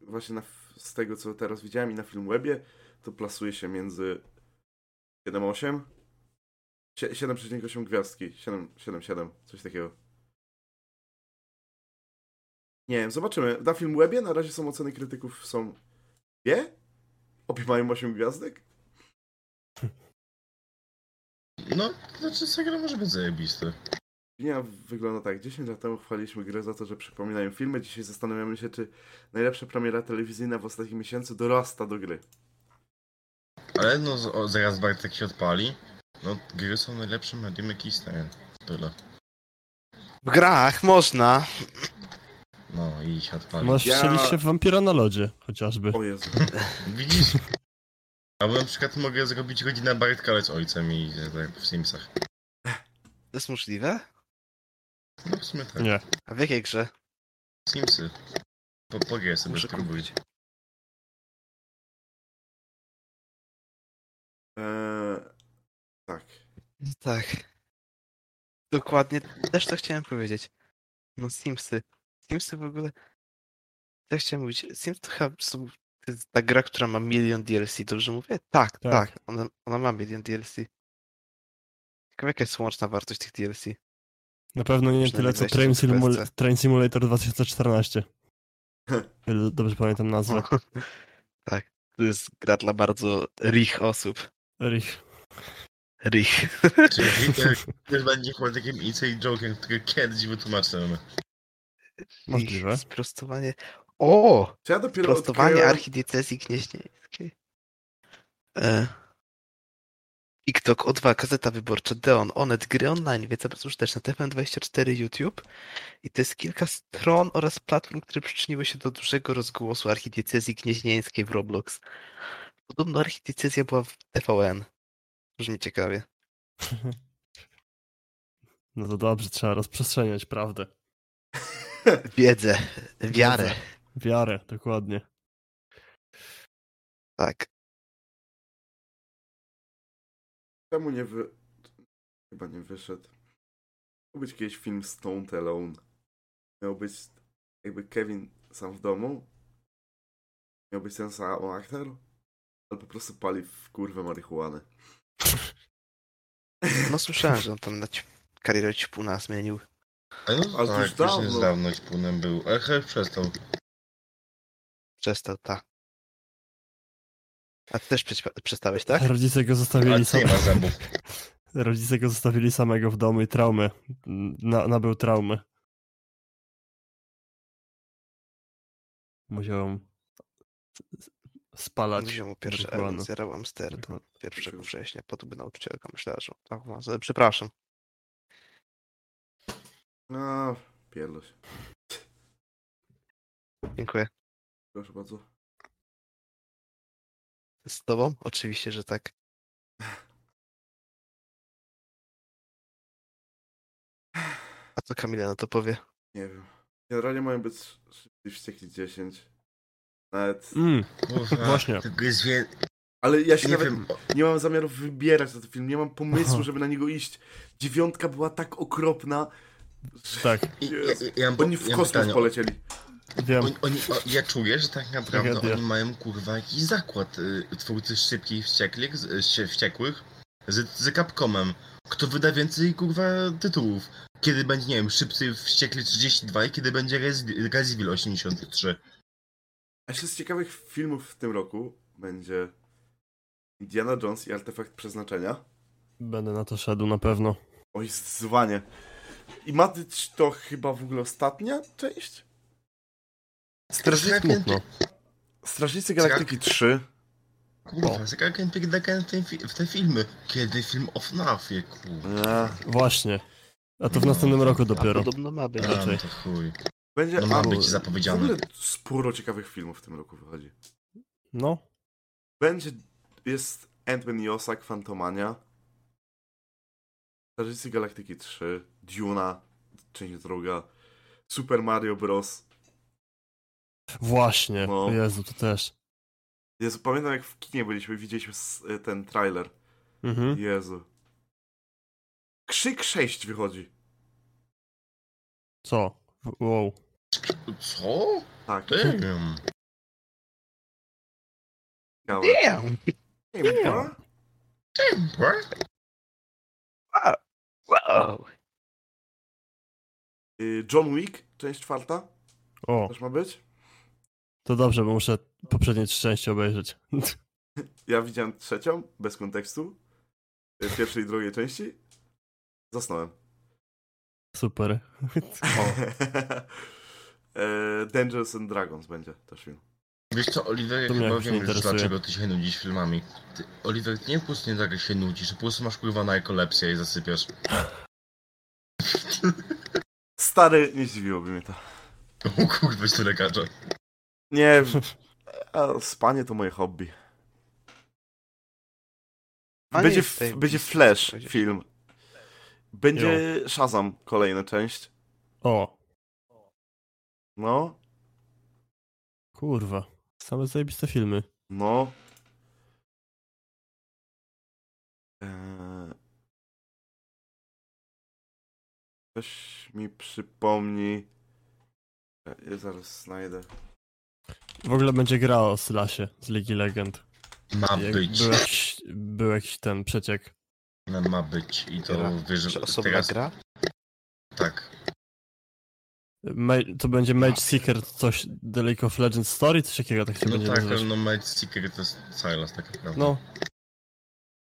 właśnie na, z tego, co teraz widziałem i na Filmwebie, to plasuje się między 7,8 Sie- 7,8 gwiazdki, 7, 7,7, coś takiego. Nie wiem, zobaczymy. Na Filmwebie na razie są oceny krytyków są dwie? Obie mają 8 gwiazdek? No, znaczy ta gra może być zajebista. Linia wygląda tak. 10 lat temu chwaliliśmy grę za to, że przypominają filmy. Dzisiaj zastanawiamy się, czy najlepsza premiera telewizyjna w ostatnim miesiącu dorasta do gry. Ale no, o, zaraz Bartek się odpali. No, gry są najlepszym medium, jaki istnieje. Tyle. W grach można. No i się odpali. możesz Ja- strzelić się w wampira na lodzie, chociażby. O Jezu. Widzisz? Albo na przykład mogę zrobić godzinę Bartka, ale z ojcem i tak w Simsach. To jest możliwe? No w sumie tak. Nie. A w jakiej grze? Simsy. Po, pograj sobie, Muszę spróbuj. kupić. Eee, tak. Tak. Dokładnie, też to chciałem powiedzieć. No Simsy. Simsy w ogóle... Tak chciałem mówić. Sims to chyba. To jest ta gra, która ma milion DLC, dobrze mówię? Tak, Tak. tak. Ona, ona ma milion DLC. Ciekawe jaka jest łączna wartość tych DLC. Na pewno nie tyle co 20 Train, złotych w Simul- PSC. Train Simulator 2014. Ile Dobrze pamiętam nazwę. O, tak. To jest gra dla bardzo rich osób. Rich. Czyli Rich. też będzie chyba takim inside joke'em, który kiedyś wytłumaczymy. Możliwe. Sprostowanie. O! Ja dopiero Prostowanie odkryłem... archidiecezji gnieźnieńskiej. E. TikTok, O2, Gazeta Wyborcza, Deon, Onet, gry online, wiedza bezużyteczna, TFM24, YouTube. I to jest kilka stron oraz platform, które przyczyniły się do dużego rozgłosu archidiecezji gnieźnieńskiej w Roblox. Podobno archidiecezja była w TVN. Brzmi ciekawie. No to dobrze, trzeba rozprzestrzeniać prawdę. Wiedzę, wiarę. Wiedzę. Wiarę, dokładnie. Tak. Czemu nie wy... Chyba nie wyszedł. Miał być kiedyś film Stoned Alone. Miał być jakby Kevin sam w domu. Miał być ten sam aktor. Ale po prostu pali w kurwę marihuanę. No słyszałem, że on tam na ci- karierę ćpuna zmienił. No, Ale to tak, już już dawno. niedawno ćpunem był. Chyba przestał. Przestał, tak. A ty też przestałeś, tak? Rodzice go zostawili nie sam... ma zębów. Rodzice go zostawili samego w domu i traumę. Na, nabył traumę. Musiał spalać. Wziął mu pierwszy Amsterdam. Dokładnie. 1 września, po to by nauczycielka myślała, że tak, przepraszam. No, pierdol się. Dziękuję. Proszę bardzo. Z tobą? Oczywiście, że tak. A co Kamila na to powie? Nie wiem. Generalnie mają być szybciej wściekli 10. Nawet... Mm, Właśnie. Ale ja się Nie nawet wiem. nie mam zamiaru wybierać na ten film. Nie mam pomysłu, Aha. żeby na niego iść. Dziewiątka była tak okropna, tak, I, ja, ja, mam- oni w ja kosmos pytanie. polecieli. wiem. Oni, oni, o, ja czuję, że tak naprawdę Tragedia. oni mają kurwa jakiś zakład y, twórcy szybkich wściekłych, z, y, ście- wściekłych z, z Capcomem. Kto wyda więcej kurwa tytułów? Kiedy będzie, nie wiem, Szybcy Wściekli 32 i kiedy będzie Resident Evil 83. A jeszcze z ciekawych filmów w tym roku będzie Indiana Jones i Artefakt Przeznaczenia. Będę na to szedł na pewno. Oj, zwanie. I ma być to chyba w ogóle ostatnia część? Strasznie smutno. Strażnicy Galaktyki 3. Kurwa, za jakim pierdolę w, te fi- w te filmy. Kiedy film o FNAFie, kurwa. A, Właśnie. A to w następnym roku A dopiero. podobno ma być. A, raczej. no to chuj. Będzie No ma a, być w zapowiedziane. ogóle sporo ciekawych filmów w tym roku wychodzi. No, Będzie, jest Ant-Man i Osak, Fantomania, Strażnicy Galaktyki 3, Duna, część druga, Super Mario Bros. właśnie. No. Jezu, to też. Jezu, pamiętam jak w kinie byliśmy, widzieliśmy s- ten trailer. Mhm. Jezu. Krzyk 6 wychodzi. Co? Wow. Co? Tak. Damn. Damn! Damn. Damn, bro. Wow! Y, John Wick, część czwarta, O, też ma być. to dobrze, bo muszę poprzednie trzy części obejrzeć. Ja widziałem trzecią, bez kontekstu. y, Pierwszej i drugiej części. Zasnąłem. Super. E, Dangerous and Dragons będzie też film. Wiesz co, Oliver, chyba wiem już dlaczego ty się nudzisz filmami. Ty, Oliver, ty nie po prostu nie tak się nudzisz, po prostu masz kurwa narkolepsję i zasypiasz. Stary, nie zdziwiłoby mnie to. O kurwa, tu lekarza. Nie, a spanie to moje hobby. Będzie, będzie Flash film. Będzie Shazam, kolejna część. O, No, kurwa. Same zajebiste filmy. no. Eee... Ktoś mi przypomni. Ja zaraz znajdę. W ogóle będzie gra o Slasie z Ligi Legend. Ma Jak być. Był jakiś, był jakiś ten przeciek. No, ma być. I to wiesz, teraz... gra? Tak. To będzie Mage Seeker, coś The League of Legends Story, coś takiego tak się No będzie tak, nazywać. ale no Might Secret to jest Silas, tak naprawdę. No,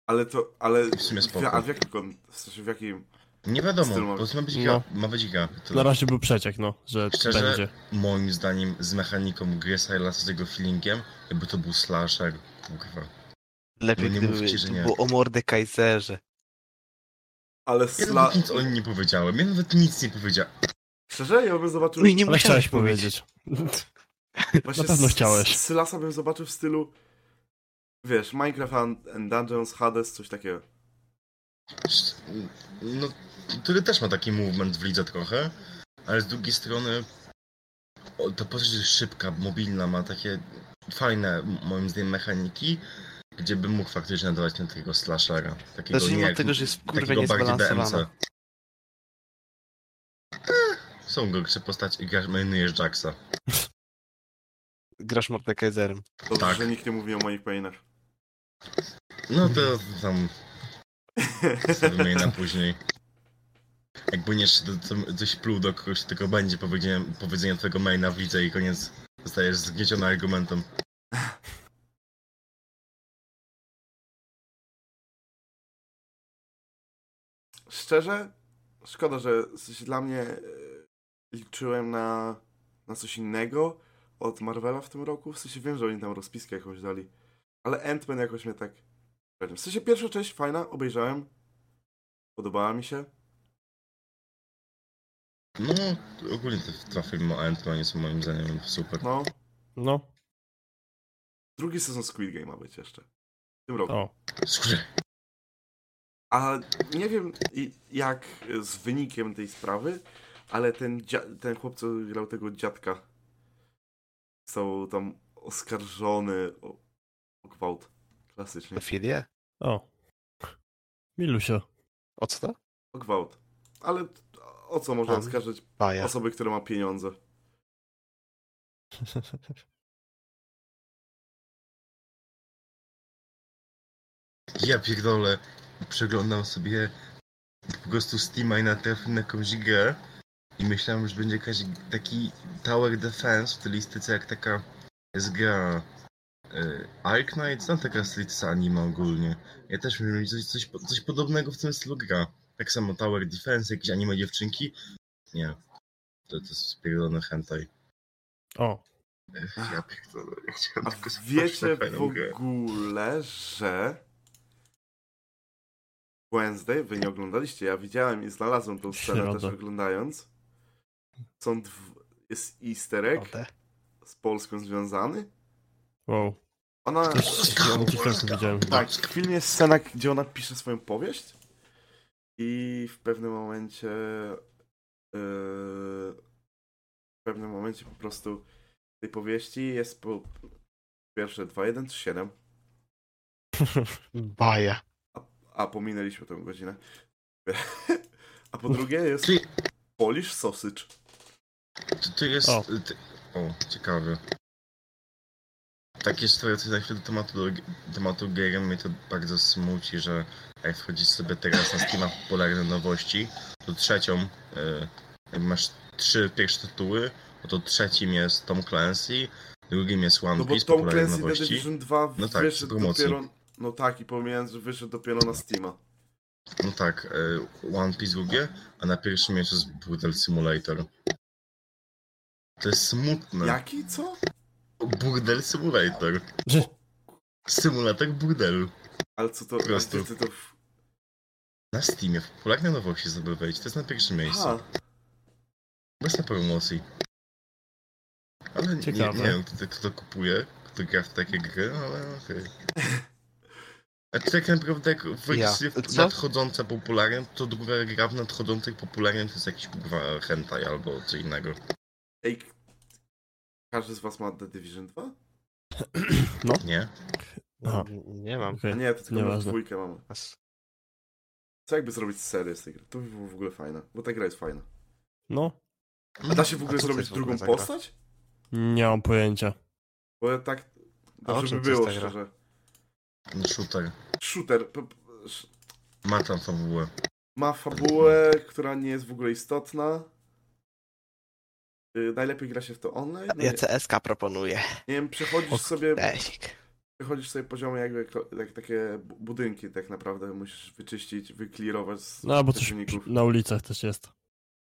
Ale to, ale... W sumie spoko. A w jakim, kon- w sensie w jakim... Nie wiadomo, Styl ma- być No. Ma być gra. To na razie był przeciek, no, że Szczerze? będzie. moim zdaniem z mechaniką gry Silas z jego feelingiem, jakby to był slasher. Kurwa. Lepiej No nie gdyby mówcie, że nie. było o Mordekaiserze. Ale Ja sla... nawet nic o nim nie powiedziałem. Ja nawet nic nie powiedziałem. Szczerze, ja bym zobaczył... No i nie Ale chciałeś powiedzieć. Właśnie Na pewno chciałeś. Sylasa bym zobaczył w stylu... Wiesz, Minecraft and Dungeons, Hades, coś takiego. No, który też ma taki movement w lidze trochę, ale z drugiej strony o, ta postać jest szybka, mobilna, ma takie fajne, moim zdaniem, mechaniki, gdzie bym mógł faktycznie dawać na takiego slashera. Takiego Zacznijmy nie od jak- tego, że jest kurwa takiego bardziej niezbalansowana. Są gorsze postaci i grasz, mainujesz Jacksa. Grasz Mordekaiserem. Dobrze, Tak. że nikt nie mówi o moich painach. No to tam sobie na później. Jakby nie coś pluł do kogoś, tylko będzie powiedzenie, powiedzenie twojego maina w lidze i koniec zostajesz zgnieciony argumentem. Szczerze, szkoda, że dla mnie e, liczyłem na, na coś innego od Marvela w tym roku. W sensie wiem, że oni tam rozpiskę jakąś dali. Ale Ant-Man jakoś mnie tak... W sensie pierwsza część fajna, obejrzałem. Podobała mi się. No, ogólnie te dwa filmy o Ant-Manie są moim zdaniem super. No. No, Drugi sezon Squid Game ma być jeszcze. W tym roku. o. Słuchaj, A nie wiem jak z wynikiem tej sprawy, ale ten, ten chłop, co grał tego dziadka, został tam oskarżony o, o gwałt. Klasycznie. Pedofilię? O. Milusio. O co to? O gwałt. Ale o co można oskarżyć Baja. osoby, które ma pieniądze? ja pierdolę, przeglądam sobie po prostu Steama i natrafię na jakąś grę i myślałem, że będzie jakaś taki Tower Defense w stylistyce jak taka jest gra y, Arknight, znam taka stylistyka anime ogólnie. Ja też bym mieć coś, coś, coś podobnego w tym stylu gra. Tak samo Tower Defense, jakieś anime dziewczynki. Nie. To, to jest pierdolony hentai. O. Ech, Ja pierdolę, ja chciałem A tylko wiecie w grę. ogóle, że Wednesday, wy nie oglądaliście, ja widziałem i znalazłem tą scenę Środa. też oglądając. Są jest easter egg Odę. z Polską związany. Wow. Ona... Widziałem. Tak, w filmie jest scena, gdzie ona pisze swoją powieść i w pewnym momencie yy, w pewnym momencie po prostu w tej powieści jest po pierwsze 2, 1, 3, 7, Baja. a pominęliśmy tę godzinę. A po drugie jest Polish sausage. To, to jest... O. Ty, o, ciekawe. Tak jeszcze wracając na chwilę do tematu, tematu gier, mnie to bardzo smuci, że jak wchodzisz sobie teraz na Steama w popularne nowości, to trzecią, jak masz trzy pierwsze tytuły, no to trzecim jest Tom Clancy, drugim jest One No bo Piece, Tom popularne Clancy The nowości. Division 2 No tak, wyszedł promocji. dopiero... No tak, i pomijając, że wyszedł dopiero na Steama. No tak, e, One Piece drugie, a na pierwszym miejscu jest Burdel Simulator. To jest smutne. Jaki? Co? Burdel Simulator. Symulator burdelu. Ale co to... Po prostu. Ty, ty to w... Na Steamie, w popularne nowości wejść, to jest na pierwszym miejscu. Aha, Bez na promocji. Ale nie, nie wiem, kto, kto to kupuje, kto gra w takie gry, ale okej. A czy tak naprawdę jak wersja Ja. Co? nadchodząca popularnie, to druga gra w nadchodzących popularnie to jest jakiś kurwa hentai albo co innego. Ej... Każdy z was ma The Division 2? Nie? Aha. Nie mam. A Okej. nie, to tylko Nieważne. dwójkę mamy. Co jakby zrobić serię z tej gry? To by było w ogóle fajne, bo ta gra jest fajna. No, A da się w ogóle zrobić w ogóle drugą postać? nie mam pojęcia. Bo ja tak... A o Dobrze czym by to jest było, szczerze. No, Shooter. Shooter Ma tam fabułę. ma fabułę, która nie jest w ogóle istotna. Y, najlepiej gra się w to online. No Ja CSK proponuję. nie wiem, przechodzisz Ok. sobie, Esik. przechodzisz sobie poziomy jakby jak takie bu- budynki tak naprawdę musisz wyczyścić, wyklirować z No, bo coś na ulicach też jest.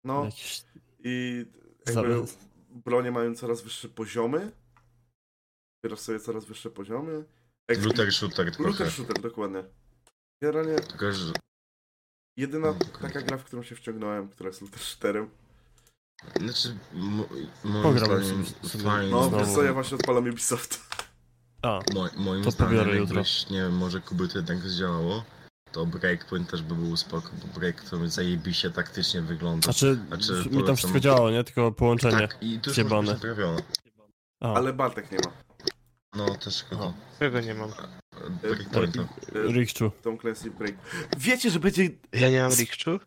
No Jakiś... i jakby bronie mają coraz wyższe poziomy. Zbierasz sobie coraz wyższe poziomy. Jak- Looter shooter trochę. Looter shooter, dokładnie. Generalnie Tylko, że jedyna taka gra, w którą się wciągnąłem, która jest looter shooterem. Znaczy, mo- moim zdaniem sobie- sobie fajnie. No, Znowu. co, ja właśnie odpalam Ubisoft. A, Mo, moim To zdaniem, pobiorę jutro. jakbyś, nie wiem, może Kuby to jednak zdziałało, to Breakpoint też by był spoko, bo Break to zajebiście taktycznie wygląda. znaczy, Znaczy, mi tam wszystko działało, nie? Tylko połączenie. tak, i to już Ale Bartek nie ma. No, też szkoda. Którego nie mam? Breakpointa. Y, Rikczu. Tom Clancy Break. Wiecie, że będzie Ja nie mam Rikczu?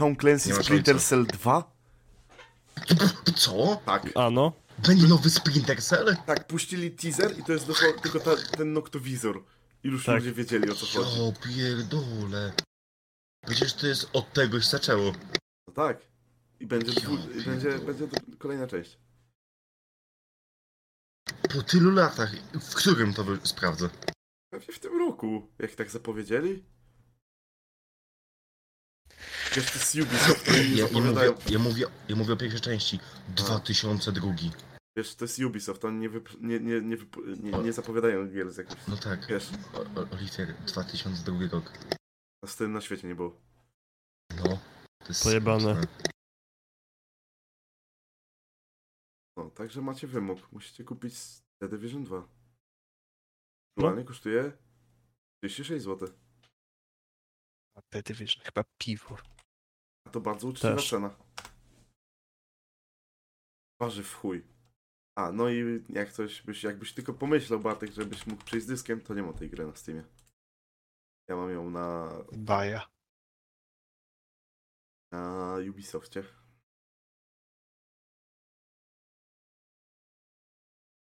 Tom Clancy Splinter. Cell 2? Co? Tak. A, no. Będzie nowy Splinter Cell? Tak, puścili teaser i to jest dosłownie tylko ta, ten noktowizor. I już Tak. ludzie wiedzieli o co chodzi. O pierdole. Przecież to jest od tegoś zaczęło. No tak. I będzie, dwu, i będzie, będzie kolejna część. Po tylu latach. W którym to sprawdzę? Pewnie w tym roku, jak tak zapowiedzieli. Wiesz, to jest Ubisoft, oni nie Ja, ja, mówię, zapowiadają. ja, mówię, ja mówię o pierwszej części. 2002. Wiesz, to jest Ubisoft, oni nie, wyp- nie, nie, nie, wyp- nie, nie zapowiadają gier z jakimś... No tak. Wiesz, O, o, Oliver, 2002 rok. a z tym na świecie nie było. No. To jest Pojebane. smutne. No, także macie wymóg. Musicie kupić The Division 2. Aktualnie kosztuje 36 zł. The Division, chyba piwo. A to bardzo uczciwa Też. cena. Waży w chuj. A, no i jak coś byś, jakbyś tylko pomyślał, Bartek, żebyś mógł przejść z dyskiem, to nie ma tej gry na Steamie. Ja mam ją na, Baja. na Ubisoftie.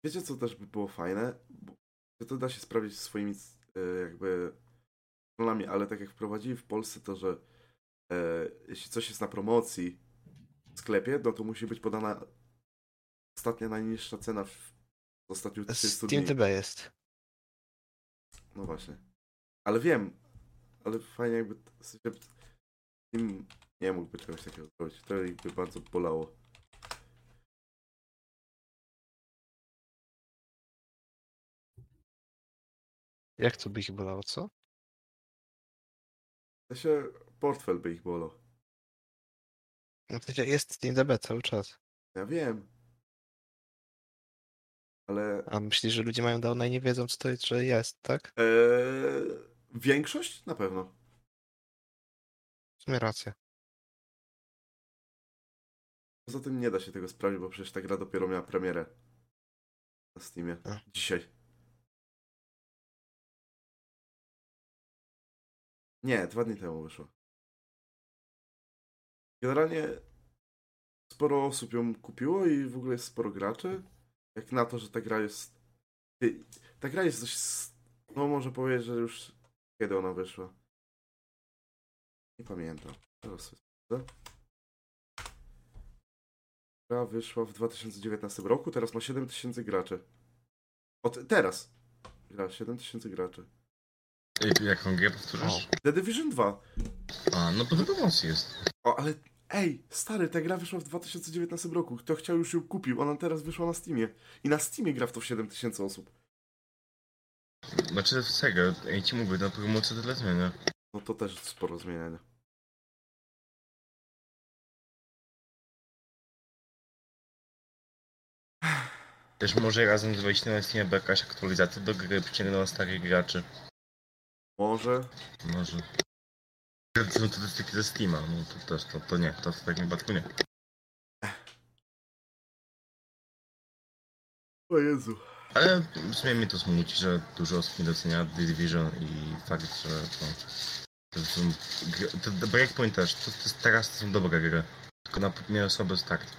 Wiecie, co też by było fajne? Bo że to da się sprawdzić swoimi e, jakby stronami, ale tak jak wprowadzili w Polsce to, że jeśli coś jest na promocji w sklepie, no to musi być podana ostatnia najniższa cena w ostatnich 30 dni. TB jest. No właśnie. Ale wiem, ale fajnie jakby w sensie, nie mógłby czegoś takiego zrobić. To by bardzo bolało. Jak to by ich bolało, co? To się portfel by ich bolał. No to jest Steam TB cały czas. Ja wiem. Ale A myślisz, że ludzie mają downa i nie wiedzą, co to jest, że jest, tak? e, większość na pewno. W sumie racja. Poza tym nie da się tego sprawdzić, bo przecież ta gra dopiero miała premierę na Steamie. A. Dzisiaj. Nie, dwa dni temu wyszło. Generalnie sporo osób ją kupiło i w ogóle jest sporo graczy. Jak na to, że ta gra jest. Ta gra jest dość. No, może powiedzieć, że już. Kiedy ona wyszła? Nie pamiętam. Teraz sobie. Gra wyszła w 2019 roku, teraz ma 7000 graczy. Od teraz. Gra 7000 graczy. Jaką grę powtórzysz? The Division 2. A, no to promocji jest. O, ale ej, stary, ta gra wyszła w 2019 roku. Kto chciał już ją kupił, ona teraz wyszła na Steamie. I na Steamie gra w to 7000 osób. Znaczy, serio, ja ci mówię, na promocji tyle zmienia. No to też sporo zmieniania. Też może razem z wejściem na Steamie jakaś aktualizacja do gry przyciągnęła starych graczy. Może. Może. Są statystyki ze Steama, no to też, to, to nie, to w takim wypadku nie. O Jezu. Ale w sumie mnie to smuci, że dużo osób nie docenia The Division i fakt, że to... To są... To, to Breakpoint też, to, to teraz to są dobre gry. Tylko na mnie osoby start.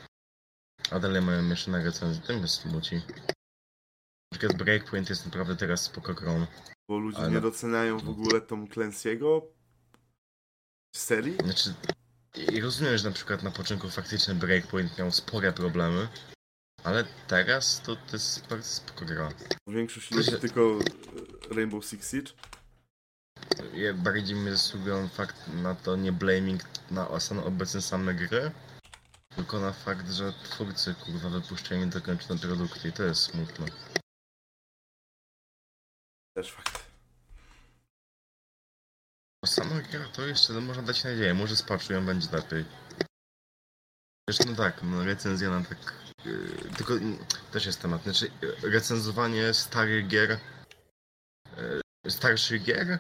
A dalej mają jeszcze na recenzji, to mnie smuci. Na przykład Breakpoint jest naprawdę teraz spoko grą. Bo ludzie Ale- nie doceniają w ogóle Tom Clancy'ego serii. Znaczy, rozumiem, że na przykład na początku faktycznie Breakpoint miał spore problemy, ale teraz to, to jest bardzo spoko gra. Większość ludzi się- tylko e, Rainbow Six Siege. Ja bardziej mnie zasługują fakt na to nie blaming na stan obecne same gry, tylko na fakt, że twórcy kurwa wypuszczają niedokończone produkty i to jest smutne. Też fakt. Gra to jeszcze no, można dać nadzieję, może z patchu ją będzie lepiej. Zresztą no tak, no recenzja na tak... Yy, tylko mm, też jest temat, znaczy yy, recenzowanie starych gier, yy, starszych gier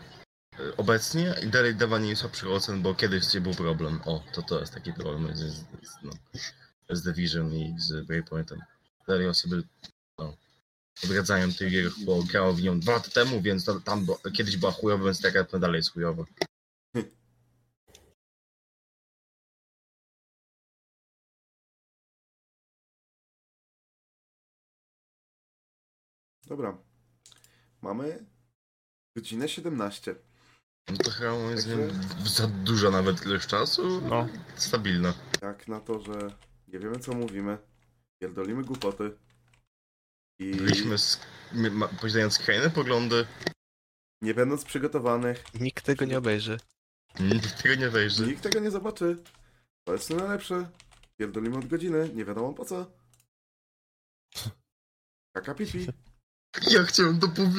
yy, obecnie i dalej dawanie im słabszych ocen, bo kiedyś gdzie był problem. O, to to jest taki problem z, z, no, z Division i z Breakpointem. Dalej osoby odradzają tych gier, bo grało w nią dwa lata temu, więc to, tam bo, kiedyś była chujowa, więc taka dalej jest chujowa. Dobra. Mamy godzinę 17. No to chyba moim Także- za dużo nawet ilość czasu. No. Stabilna. Jak na to, że nie wiemy co mówimy, pierdolimy głupoty i Byliśmy z, posiadając skrajne poglądy, nie będąc przygotowanych, Nikt tego nie obejrzy. nikt tego nie wejrzy. nikt tego nie zobaczy. To jest najlepsze. Pierdolimy od godziny, nie wiadomo po co. Kaka pipi. Ja chciałem to powiedzieć.